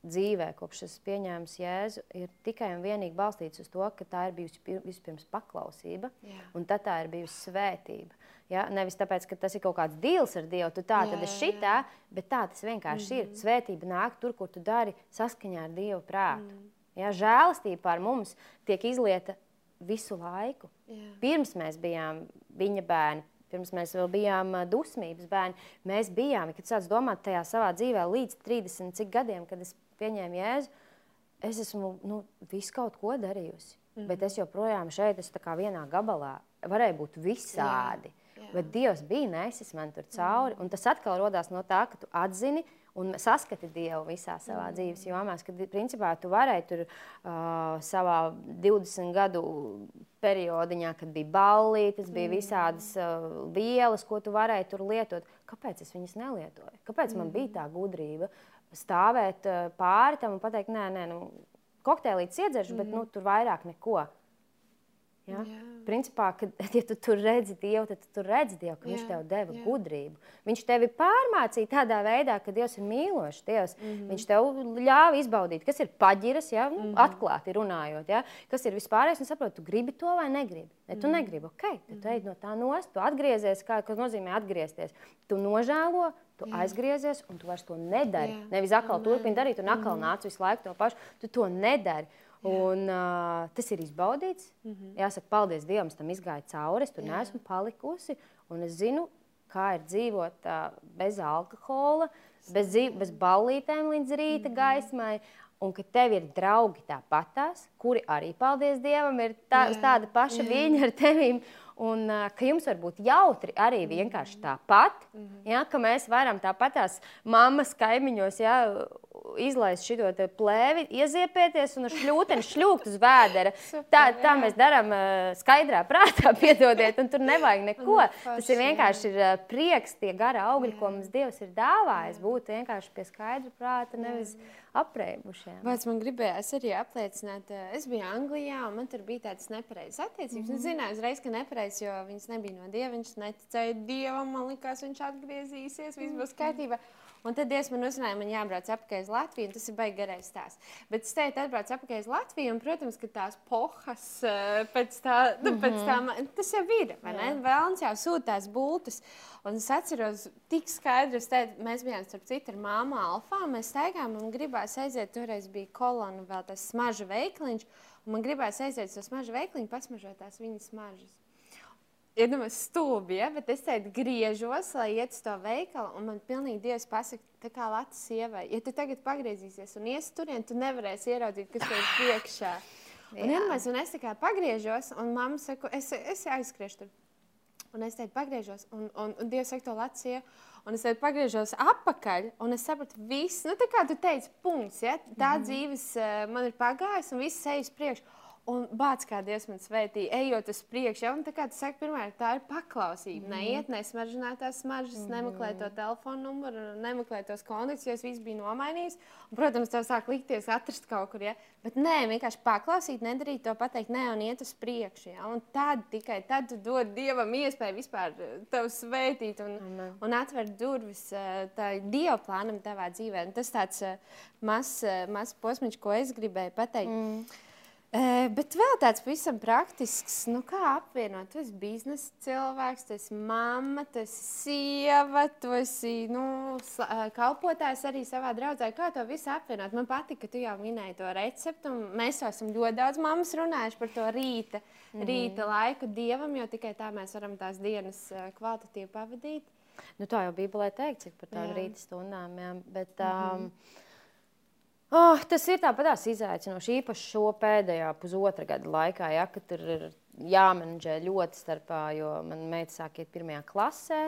dzīvē, kopš es pieņēmu Jēzu, ir tikai un vienīgi balstīts uz to, ka tā ir bijusi vispirms paklausība, Jā. un tad tā ir bijusi svētība. Ja? Nevis tāpēc, ka tas ir kaut kāds deals ar Dievu, tu tā, jā, tad es šitā, bet tā tas vienkārši mm -hmm. ir. Mhm. Svētība nāk tur, kur tu dari saskaņā ar Dievu prātu. Mm. Ja? Žēlastība pār mums tiek izlieta visu laiku. Jā. Pirms mēs bijām viņa bērni, pirms mēs vēl bijām dusmības bērni, mēs bijām, kad sācis domāt tajā savā dzīvē līdz 30 cik gadiem, kad es pieņēmu jēzu, es esmu nu, visu kaut ko darījusi. Mm -hmm. Bet es joprojām šeit esmu vienā gabalā. Varēja būt visādi. Jā. Jā. Bet Dievs bija nesis man tur cauri. Mm. Un tas atkal radās no tā, ka tu atzini, un saskati Dievu visā savā mm. dzīves jomās, kad principā tu varēji tur uh, savā 20 gadu periodiņā, kad bija ballītes, bija mm. visādas uh, vielas, ko tu varēji tur lietot. Kāpēc es viņas nelietoju? Kāpēc mm. man bija tā gudrība stāvēt uh, pāri tam un pateikt, nē, nē, nu, kokteilītes iedzeršu, mm. bet nu, tur vairāk neko. Ja? Jā. Principā, kad ja tu tur redzi Dievu, tad tu tur redzi Dievu, ka jā, Viņš tev deva jā. gudrību. Viņš tevi pārmācīja tādā veidā, ka Dievs ir mīlošs. Dievs. Mm -hmm. Viņš tev ļāva izbaudīt, kas ir paģiras, ja? mm -hmm. atklāti runājot. Ja? Kas ir vispārējais, un saproti, tu gribi to vai negribi. Ja tu mm -hmm. negribi, ok, tad tu ej no tā nost, tu atgriezies, kā tas nozīmē atgriezties. Tu nožēlo, Tu jā. aizgriezies, un tu vairs to nedari. Jā. Nevis atkal turpini darīt, un atkal mm -hmm. nāc visu laiku to pašu. Tu to nedari. Un, uh, tas ir izbaudīts. Mm -hmm. Jāsaka, paldies Dievam, tam izgāja cauri. Es tur Jā. neesmu palikusi. Un es zinu, kā ir dzīvot uh, bez alkohola, bez, bez ballītēm līdz rīta mm -hmm. gaismai. Un ka tev ir draugi tāpatās, kuri arī, paldies Dievam, ir tā, jā, tāda paša jā. viņa ar tevīm. Un uh, ka jums var būt jautri arī vienkārši tāpat, mm -hmm. ja, ka mēs varam tāpatās mammas kaimiņos ja, izlaist šo plēvi, ieziepēties un ar šļūteni šļūkt uz vēdera. Tā, tā mēs darām skaidrā prātā, piedodiet, un tur nevajag neko. Tas ir vienkārši ir, prieks, tie gara augļi, ko mums Dievs ir dāvājis. Būt vienkārši pie skaidra prāta, nevis apreibušiem. Vārds man gribējās arī apliecināt, es biju Anglijā, un man tur bija tādas nepareizas attiecības. Mm -hmm. Es zināju uzreiz, ka nepareizs, jo viņas nebija no dieva. Viņš neticēja dievam, man liekas, viņš atgriezīsies, viss būs kārtībā. Un tad Dievs man uzzināja, man jābrauc atpakaļ uz Latviju, un tas ir baigi garais stāsts. Bet es teicu, atbrauc atpakaļ uz Latviju, un, protams, ka tās pohas eh, pēc tā, nu, pēc tā mhm. tas jau ir, vai ne? Vēlns jau sūtās bultas. Un es atceros, tik skaidri, teicu, mēs bijām starp citu ar māmu Alfā, mēs staigājām un gribās aiziet, toreiz bija kolona vēl tas smaža veikliņš, un man gribās aiziet uz to smaža veikliņu, pasmažot tās viņas smažas iedomājos, stūbi, ja? bet es teicu, griežos, lai iet uz to veikalu, un man pilnīgi Dievs pasaka, tā kā Latvijas sievai, ja tu tagad pagriezīsies un ies turien, tu nevarēsi ieraudzīt, kas tev ir priekšā. Un, iedomājies, un es kā pagriežos, un mamma saka, es, es aizskriešu tur. Un es teicu, pagriežos, un, un, un Dievs saka to Latviju. Un es teicu, pagriežos atpakaļ, un es sapratu, viss, nu, tā kā tu teici, punkts. Ja? Tā mm -hmm. dzīves uh, man ir pagājusi, un viss ejas priekšā. Un bāc, kā Dievs man svētīja, ejot uz priekšu. Ja? Un tā kā tu saki, pirmā, tā ir paklausība. Mm. Neiet, nesmaržināt tās smaržas, mm. nemeklēt to telefonu numuru, nemeklēt tos kontaktus, jo es visu biju nomainījis. Un, protams, tev sāk likties atrast kaut kur. Ja? Bet nē, vienkārši paklausīt, nedarīt to, pateikt, nē, un iet uz priekšu. Ja? Un tad tikai tad tu dod Dievam iespēju vispār eh, tevi svētīt un, mm. un atvērt durvis eh, Dieva plānam tavā dzīvē. Un tas tāds eh, mazs maz posms, ko es gribēju pateikt. Mm. Bet vēl tāds pavisam praktisks, nu, kā apvienot. Tu esi biznesa cilvēks, tu esi mamma, tu esi sieva, tu esi nu, kalpotājs arī savā draudzē. Kā to visu apvienot? Man patīk, ka tu jau minēji to recepti. Mēs jau esam ļoti daudz mammas runājuši par to rīta, mm -hmm. rīta laiku dievam, jo tikai tā mēs varam tās dienas kvalitatīvi pavadīt. Nu, tā jau bija Bībelē teikts par tādām rīta stundām. Jā. Bet, mm -hmm. um, Oh, tas ir tāpat izaicinoši, īpaši šo pēdējā pusotra gada laikā, ja, kad tur ir jāmenedžē ļoti starpā, jo man meita sāk iet pirmajā klasē.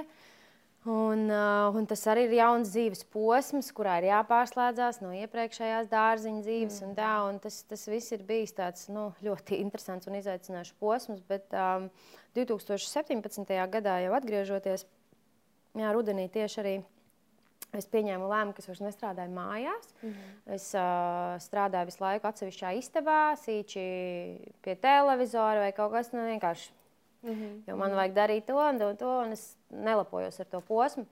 Un, uh, un tas arī ir jauns dzīves posms, kurā ir jāpārslēdzas no iepriekšējās dārziņa dzīves. Mm. Un tā, un tas, tas viss ir bijis tāds, nu, ļoti interesants un izaicinošs posms. Bet um, 2017. gadā jau atgriežoties, jā, rudenī tieši arī Es pieņēmu lēmumu, ka es vairs nestrādāju mājās. Mm -hmm. Es uh, strādāju visu laiku atsevišķā istabā, sīči pie televizora vai kaut kas tāds. Nu, vienkārši. Mm -hmm. Jo man vajag darīt to un to, un to, un es nelapojos ar to posmu.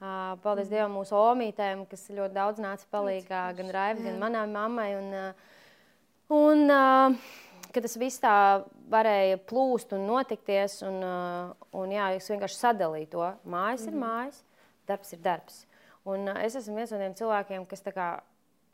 Uh, paldies mm -hmm. Dievam, mūsu omītēm, kas ļoti daudz nāca palīdzīgā gan Raivam, gan manai mammai. Un, uh, un, uh, ka tas viss tā varēja plūst un notikties. Un, un, jā, es vienkārši sadalīju to. Mājas mm -hmm. ir mhm. mājas, darbs ir darbs. Un es esmu viens no tiem cilvēkiem, kas tā kā.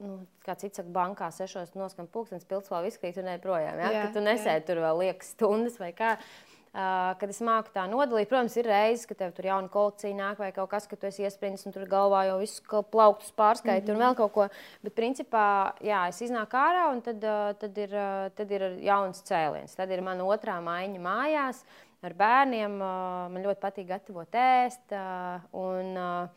Nu, kā cits saka, bankā sešos noskan pūkstens, pilns vēl izkrīt un projām. Ja? Jā, ka tu nesēdi tur vēl liekas stundas vai kā. Uh, kad es māku tā nodalīt, protams, ir reizes, kad tev tur jauna kolekcija nāk vai kaut kas, ka tu esi iesprindis un tur galvā jau visu plauktus pārskaiti mm -hmm. un vēl kaut ko. Bet principā, jā, es iznāku ārā un tad, uh, tad, ir, uh, tad ir jauns cēliens. Tad ir mana otrā maiņa mājās ar bērniem. Uh, man ļoti patīk gatavot ēst. Uh, un, uh,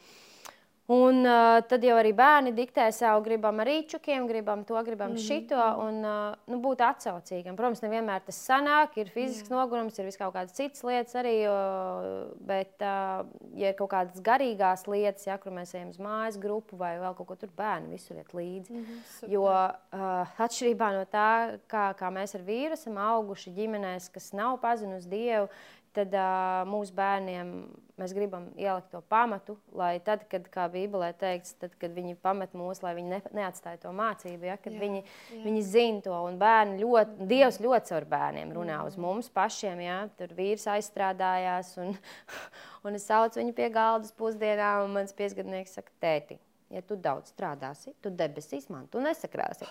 Un uh, tad jau arī bērni diktē savu, gribam rīčukiem, gribam to, gribam mm -hmm. šito. Un, uh, nu, būt atsaucīgam. Protams, nevienmēr tas sanāk, ir fizisks Jā. nogurums, ir vis kaut kādas citas lietas arī. Uh, bet, uh, ja ir kaut kādas garīgās lietas, ja, kur mēs ejam uz mājas grupu vai vēl kaut ko tur, bērni visur iet līdzi. Mm -hmm, jo uh, atšķirībā no tā, kā, kā mēs ar vīru esam auguši ģimenēs, kas nav pazinusi Dievu, tad uh, mūsu bērniem mēs gribam ielikt to pamatu, lai tad, kad, kā Bībelē teikts, tad, kad viņi pamet mūs, lai viņi ne, neatstāja to mācību, ja, kad jā, viņi, jā. viņi zina to. Un bērni ļoti, Dievs ļoti caur bērniem runā uz mums pašiem. Ja, tur vīrs aizstrādājās, un, un es saucu viņu pie galdas pusdienām, un mans piesgadnieks saka, tēti. Ja tu daudz strādāsi, tu debesīs man tu nesakrāsi.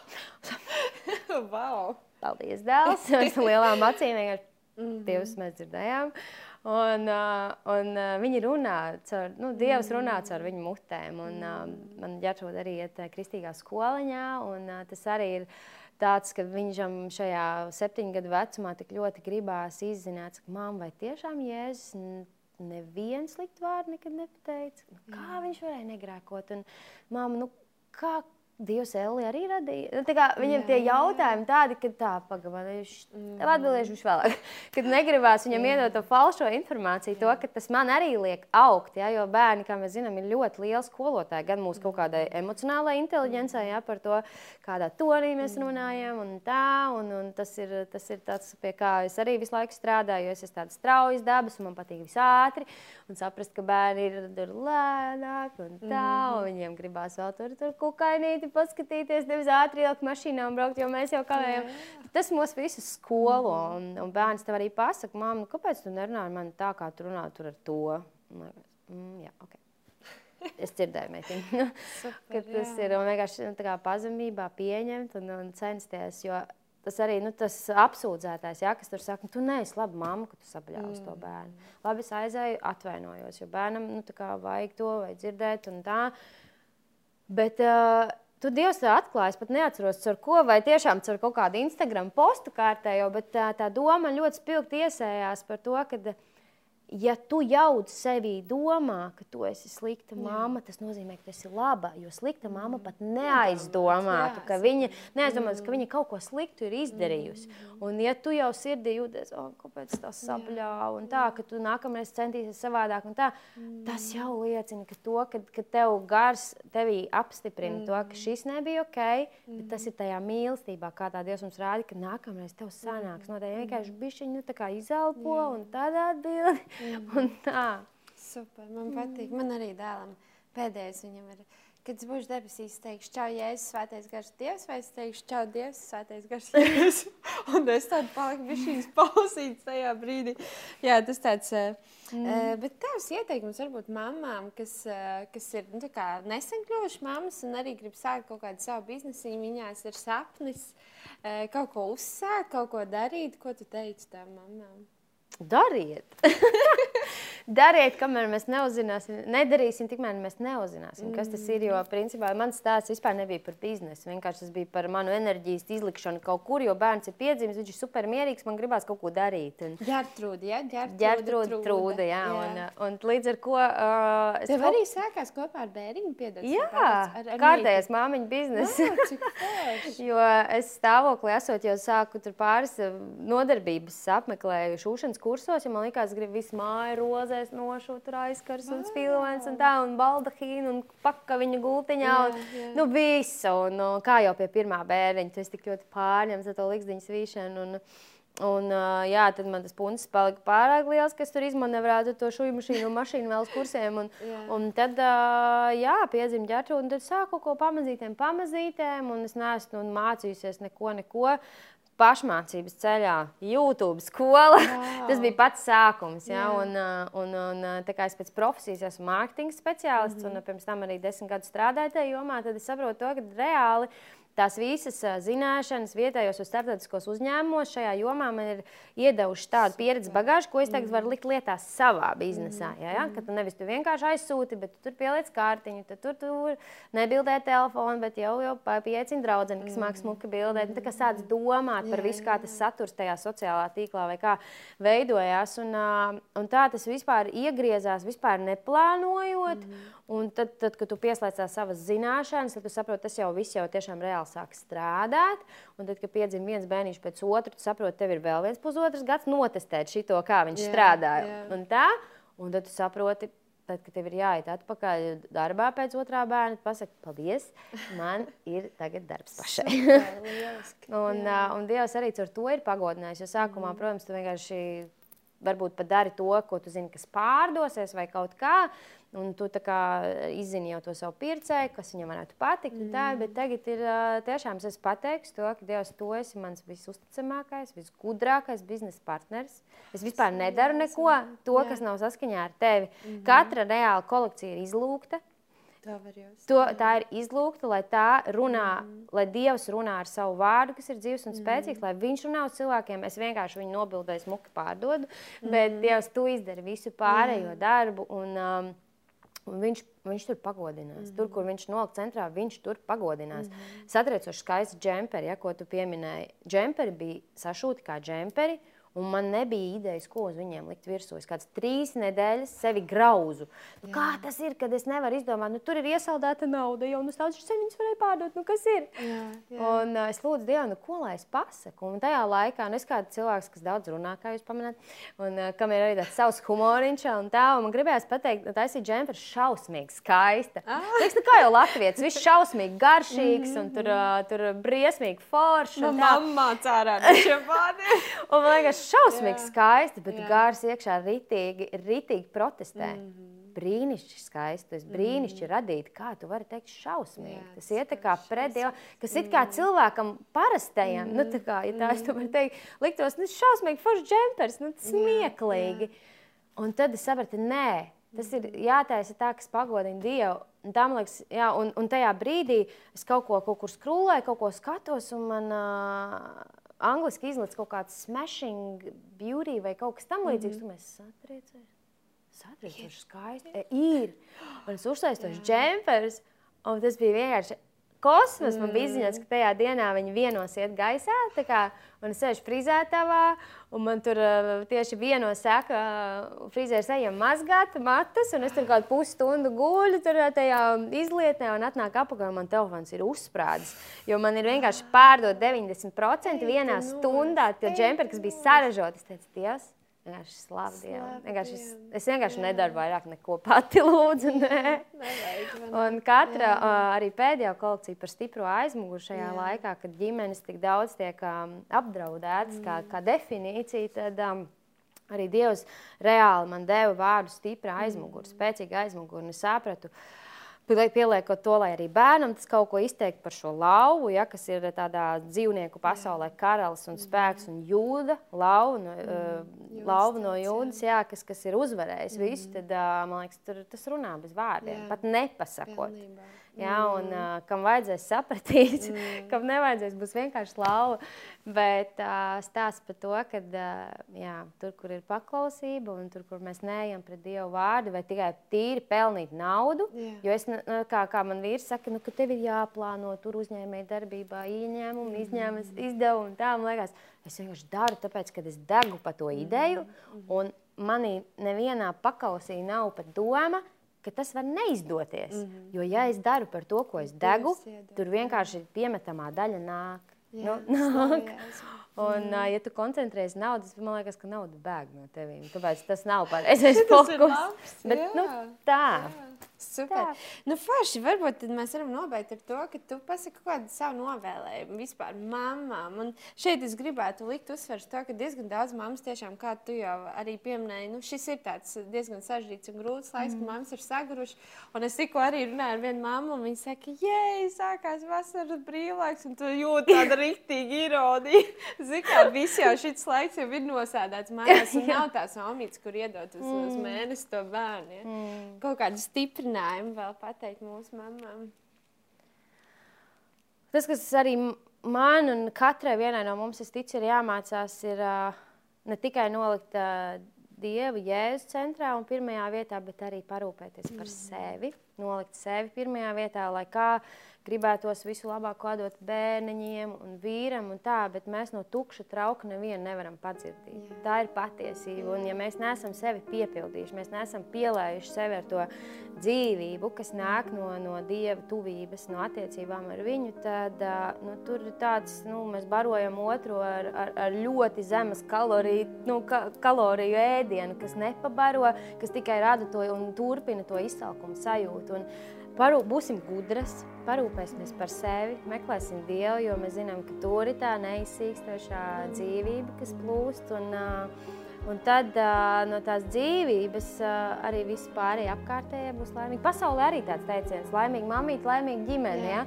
wow. Paldies, dēls! Ar lielām acīm vienkārši Mm -hmm. Dievs mēs dzirdējām. Un, uh, un uh, viņi runā, caur, nu, Dievs runā caur viņu mutēm. Un, uh, man ģēršot arī iet kristīgā skoliņā, un uh, tas arī ir tāds, ka viņam šajā septiņu gadu vecumā tik ļoti gribās izzināt, ka mamma vai tiešām Jēzus neviens sliktu vārdu nekad nepateica. Nu, kā viņš varēja negrēkot? Un, mamma, nu, kā, Dievs Elli arī radīja. Nu, viņam jā, tie jautājumi tādi, ka tā, pagaidi, viņš mm. tev atbildēšu viņš vēlāk. Kad negribās viņam iedot to falšo informāciju, to, ka tas man arī liek augt, ja, jo bērni, kā mēs zinām, ir ļoti lieli skolotāji. Gan mūsu kaut kādai emocionālai inteligencei, ja, par to, kādā tonī mēs mm. runājam un tā. Un, un tas, ir, tas ir tas, pie kā es arī visu laiku strādāju, jo es esmu tāds straujas dabas un man patīk viss ātri. Un saprast, ka bērni ir, ir lēnāk un tā, mm. un viņiem gribās vēl tur, tur kukainīt ātri paskatīties, nevis ātri ielikt mašīnā un braukt, jo mēs jau kavējam. Tas mūs visus skolo. Un, un bērns tev arī pasaka, māmu, nu, kāpēc tu nerunā ar mani tā, kā tu runā tur ar to? Mm, jā, okay. Es dzirdēju, meitiņa, ka tas jā. ir vienkārši nu, pazemībā pieņemt un, un censties. Jo tas arī nu, tas apsūdzētājs, ja, kas tur saka, tu neesi laba mamma, ka tu sapaļāvis mm. to bērnu. Labi, es aizēju, atvainojos, jo bērnam nu, vajag to vai dzirdēt. Tā. Bet uh, tu Dievs to atklājas, pat neatceros, ar ko, vai tiešām ar kaut kādu Instagram postu kārtējo, bet tā, tā doma ļoti spilgti iesējās par to, ka ja tu jau sevi domā, ka tu esi slikta mamma, tas nozīmē, ka tu esi laba. Jo slikta mamma pat neaizdomātu, ka viņa, neaizdomātu, ka viņa kaut ko sliktu ir izdarījusi. Un, ja tu jau sirdī jūties, oh, kāpēc tas sapļāva, un tā, ka tu nākamreiz centīsies savādāk, tā, tas jau liecina, ka, to, ka, ka tev gars tevī apstiprina to, ka šis nebija ok, bet tas ir tajā mīlestībā, kā tā Dievs mums rāda, ka nākamreiz tev sanāks. No tā vienkārši bišķiņu nu, tā kā izelpo un tādā atbildi. Un tā. Super, man patīk. Man arī dēlam pēdējais viņam ir. Kad es būšu debesīs, es teikšu, čau, Jēzus, svētais gars Dievs, vai es teikšu, čau, Dievs, svētais gars Jēzus. un es tādu paliku bišķīgs pausīts tajā brīdī. Jā, tas tāds, mm. uh, bet tavs ieteikums varbūt mamām, kas, uh, kas ir nu, kā, nesen kļuvuši mammas un arī grib sākt kaut kādu savu biznesu, viņās ir sapnis uh, kaut ko uzsākt, kaut ko darīt. Ko tu teici tām mamām? Dariet! Dariet, kamēr mēs neuzzināsim, nedarīsim, tikmēr mēs neuzzināsim, kas tas ir. Jo, principā, mans stāsts vispār nebija par biznesu. Vienkārši tas bija par manu enerģijas izlikšanu kaut kur, jo bērns ir piedzimis, viņš ir super mierīgs, man gribās kaut ko darīt. Un... Ģertrūda, jā, ģertrūda, trūda, jā, jā. Un, un līdz ar ko... Uh, Tev kaut... arī sākās kopā ar bēriņu piedod. Jā, ar, ar kārtējais māmiņu biznesa. jo es stāvoklī esot jau sāku tur pāris nodarbības apmeklēju šūšanas kursos, ja man likās, gribu visu māju rozēs nošūt, tur aizkars un spilvens un tā, un baldahīnu un paka viņa gultiņā, un, jā, jā. nu, visu, un, un kā jau pie pirmā bērniņa, tu esi tik ļoti pārņemts ar to liksdiņu svīšanu, un, Un, jā, tad man tas puncis palika pārāk liels, kas tur izmanevrētu to šūnu mašīnu un mašīnu vēl uz kursiem. Un, jā. un tad, jā, piedzima ģērtrūda, un tad sāku ko pamazītēm, pamazītēm, un es neesmu nu, mācījusies neko, neko pašmācības ceļā, YouTube skola. Wow. Tas bija pats sākums. Ja? Yeah. Un, uh, un, un, uh, tā kā es pēc profesijas esmu mārketinga speciālists mm -hmm. un pirms tam arī desmit gadus strādāju tajā jomā, tad es saprotu to, ka reāli tās visas zināšanas vietējos un starptautiskos uzņēmumos šajā jomā man ir iedevuši tādu pieredzi bagāžu, ko es tagad varu likt lietā savā biznesā. Ja, ja? Ka tu nevis tu vienkārši aizsūti, bet tu tur pieliec kārtiņu, tad tur, tur nebildē telefonu, bet jau, jau pieeicina draudzeni, kas māks smuki bildēt. Nu, tā kā sāc domāt par visu, kā tas saturs tajā sociālā tīklā vai kā veidojās. Un, un tā tas vispār iegriezās, vispār neplānojot. Mm. Un tad, tad, kad tu pieslēdz savas zināšanas, tad tu saproti, tas jau viss jau tiešām reāli sāk strādāt. Un tad, kad piedzima viens bērniņš pēc otra, tu saproti, tev ir vēl viens pusotrs gads notestēt šo, kā viņš jā, strādāja. Jā. Un tā, un tad tu saproti, tad, kad tev ir jāiet atpakaļ darbā pēc otrā bērna, pasaki, paldies, man ir tagad darbs pašai. un, uh, un Dievs arī ar to ir pagodinājis. Jo sākumā, mm. protams, tu vienkārši varbūt pat dari to, ko tu zini, kas pārdosies vai kaut kā. Un tu izzini jau to savu pircēju, kas viņam varētu patikt. Mm. Tā, bet tagad ir tiešām es pateicu to, ka Dievs, tu esi mans visusticamākais, visgudrākais biznesa partneris. Es vispār nedaru neko, to, kas nav saskaņā ar tevi. Mm -hmm. Katra reāla kolekcija ir izlūgta. Tā, to, tā ir izlūgta, lai tā runā, mm. lai Dievs runā ar savu vārdu, kas ir dzīves un spēcīgs, mm. lai Viņš runā uz cilvēkiem. Es vienkārši viņu nobildēju, smuki pārdodu, mm. bet Dievs, tu izdari visu pārējo mm. darbu. Un, um, Un viņš, viņš tur pagodinās. Mm -hmm. Tur, kur viņš noliek centrā, viņš tur pagodinās. Mm -hmm. Satriecoši skaisti džemperi, ja, ko tu pieminēji. Džemperi bija sašūti kā džemperi. Un man nebija idejas, ko uz viņiem likt virsū. Es kādas trīs nedēļas sevi grauzu. Nu, kā tas ir, kad es nevaru izdomāt, nu, tur ir iesaldēta nauda, jau uz tādas viņas varēja pārdot. Nu, kas ir? Jā, jā. Un uh, es lūdzu Dievu, nu, ko lai es pasaku. Un tajā laikā, nu, es kāds cilvēks, kas daudz runā, kā jūs pamanāt, un uh, kam ir arī tāds savs humoriņš un tā, un man gribējās pateikt, ka taisīt džemperi šausmīgi skaista. Ah. Liekas, nu, kā jau latvietis, viss šausmīgi garšīgs un tur, uh, tur briesmīgi foršs. Man mamma cārā šiem vārdiem. Šausmīgi jā. skaisti, bet jā. gārs iekšā ritīgi, ritīgi protestē. Mm -hmm. Brīnišķīgi skaisti, tas brīnišķīgi mm. radīt, kā tu vari teikt, šausmīgi. Jā, tas iet kā pretdievu, kas mm. it kā cilvēkam parastajam, mm. nu tā kā, ja tā es to varu teikt, liktos, nu šausmīgi foršs džempers, nu smieklīgi. Jā, jā. Un tad es sapratu, nē, tas ir jātaisa tā, kas pagodina Dievu. Un, tam, liekas, jā, un, un tajā brīdī es kaut ko kaut kur skrūlēju, kaut ko skatos, un man uh, angliski izlaiž kaut kāds smashing beauty vai kaut kas tamlīdzīgs, mm -hmm. tad mēs satriecējam. Satriecoši skaisti. E, ir. Un es uzsaistu tos džempers, un tas bija vienkārši kosmos. Man bija ziņas, ka tajā dienā viņi vienos iet gaisā. Kā, un es sēžu frizētavā, un man tur uh, tieši vienos saka, uh, frizērs ejam mazgāt matus, un es tur kādu pusstundu guļu tur tajā izlietnē, un atnāk apakaļ, un man telefons ir uzsprādzis. Jo man ir vienkārši pārdot 90% vienā stundā, tie džemperi, kas bija saražoti. Es teicu, Dievs! Vienkārši slavu Dievu. Vienkārši es, es vienkārši jā. nedaru vairāk neko pati lūdzu. Nē. Nevajag, un katra jā. arī pēdējā kolekcija par stipro aizmuguri šajā jā. laikā, kad ģimenes tik daudz tiek um, apdraudētas mm. kā, kā definīcija, tad um, arī Dievs reāli man deva vārdu stipra aizmuguri, mm. spēcīga aizmuguri. Un es sapratu, uh, pieliekot to, lai arī bērnam tas kaut ko izteikt par šo lauvu, ja, kas ir tādā dzīvnieku pasaulē, karalis un spēks un jūda, lauva no, mm. lauva no jūdas, jā, kas, kas ir uzvarējis mm. visu, tad, uh, man liekas, tur, tas runā bez vārdiem, jā. pat nepasakot. Pilnībā. Ja, un, uh, kam vajadzēs sapratīt, mm. kam nevajadzēs, būs vienkārši lauva. Bet uh, stāsts par to, ka uh, jā, tur, kur ir paklausība un tur, kur mēs neejam pret Dievu vārdu, vai tikai tīri pelnīt naudu. Yeah. Jo es, nu, kā, kā man vīrs saka, nu, ka tev ir jāplāno tur uzņēmēji darbībā ieņēmumi, mm. izņēmums, izdevumi. Tā man liekas, es vienkārši daru, tāpēc, ka es degu pa to ideju. Mm. Un manī nevienā pakausī nav pat doma ka tas var neizdoties. Mm -hmm. Jo, ja es daru par to, ko es degu, tur vienkārši piemetamā daļa nāk. Jā, nu, nāk. Un, mm. uh, ja tu koncentrējies uz naudu, tad man liekas, ka nauda bēg no tevis. Tāpēc tas nav pareizais fokus. Bet, nu, tā. Jā. Super. Tā. Nu, forši, varbūt mēs varam nobeigt ar to, ka tu pasaki kādu savu novēlējumu vispār mamām. Un šeit es gribētu likt uzsvers to, ka diezgan daudz mammas tiešām, kā tu jau arī pieminēji, nu, šis ir tāds diezgan sažģīts un grūts laiks, mm. kad mammas ir saguruši. Un es tikko arī runāju ar vienu mammu, un viņa saka, jē, sākās vasaras brīvlaiks, un tu jūti tādu rīktīgu ironiju. Zini, kā viss jau šis laiks jau ir nosēdēts mājās, un nav tās omītes, kur iedot uz, mm. uz mēnesi to bērnu. Ja? Mm. Kaut kādu stiprinājumu vēl pateikt mūsu mamām? Tas, kas arī man un katrai vienai no mums, es ticu, ir jāmācās, ir uh, ne tikai nolikt uh, Dievu jēzus centrā un pirmajā vietā, bet arī parūpēties par sevi, nolikt sevi pirmajā vietā, lai kā gribētos visu labāko dot bērniņiem un vīram, un tā, bet mēs no tukša trauka nevienu nevaram padzirdīt. Jā. Tā ir patiesība. Un, ja mēs neesam sevi piepildījuši, mēs neesam pielējuši sevi ar to dzīvību, kas nāk no, no dieva tuvības, no attiecībām ar viņu, tad nu, tur ir tāds, nu, mēs barojam otru ar, ar, ar ļoti zemes kaloriju, nu, ka, kaloriju ēdienu, kas nepabaro, kas tikai rada to un turpina to izsalkumu sajūtu. Un, Parū, būsim gudras, parūpēsimies par sevi, meklēsim Dievu, jo mēs zinām, ka tur ir tā neizsīkstošā dzīvība, kas plūst. Un, un tad no tās dzīvības arī viss pārējie apkārtējie būs laimīgi. Pasaulē arī tāds teiciens - laimīga mamīte, laimīga ģimene. Ja?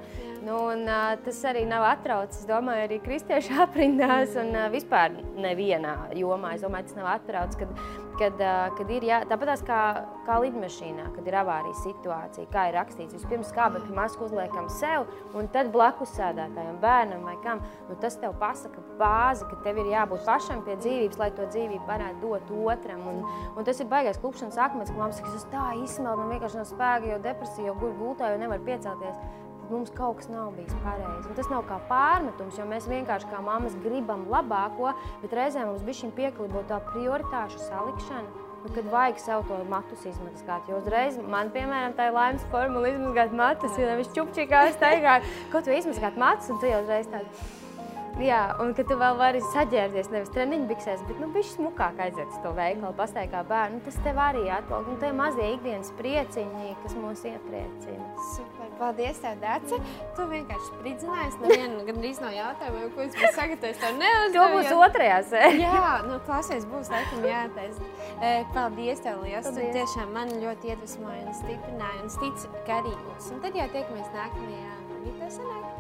Nu, un, tas arī nav atraucis, domāju, arī kristiešu aprindās un vispār nevienā jomā. Es domāju, tas nav atraucis, kad kad, kad ir jā, tāpat kā, kā lidmašīnā, kad ir avārijas situācija, kā ir rakstīts. Vispirms skābekļa masku uzliekam sev, un tad blakus sēdētājam, bērnam vai kam. Nu, tas tev pasaka bāzi, ka tev ir jābūt pašam pie dzīvības, lai to dzīvību varētu dot otram. Un, un tas ir baigais klupšanas akmens, ka mums tas tā izsmelt, man vienkārši no spēka, jo depresija, jo gultā jau nevar piecelties mums kaut kas nav bijis pareizi. Un tas nav kā pārmetums, jo mēs vienkārši kā mammas gribam labāko, bet reizēm mums šī pieklibo tā prioritāšu salikšana. Nu, kad vajag sev to matus izmazgāt, jo uzreiz man, piemēram, tā ir laimes formula izmazgāt matus, jo nevis čupčikā staigāt, kaut vai izmazgāt matus, un tu jau uzreiz tādu Jā, un ka tu vēl vari saģērbties nevis treniņbiksēs, bet nu, bišķi smukāk aiziet uz to veikalu, pastaigā bērnu. Tas tev arī atpalk. Un tie mazie ikdienas prieciņi, kas mūs iepriecina. Super, paldies tev, Dāce. Tu vienkārši spridzinājies. Nevienu gandrīz no jautājumiem, ko es biju sagatavojis tev neuzdevu. To būs jo... otrajā sērijā. Jā, nu klausies, būs laikam jātais. Paldies tev liels. Paldies. Tu tiešām man ļoti iedvesmoja un stiprināja un stic, ka arī būs. Un tad jau tiekamies nākamajā video sanāk.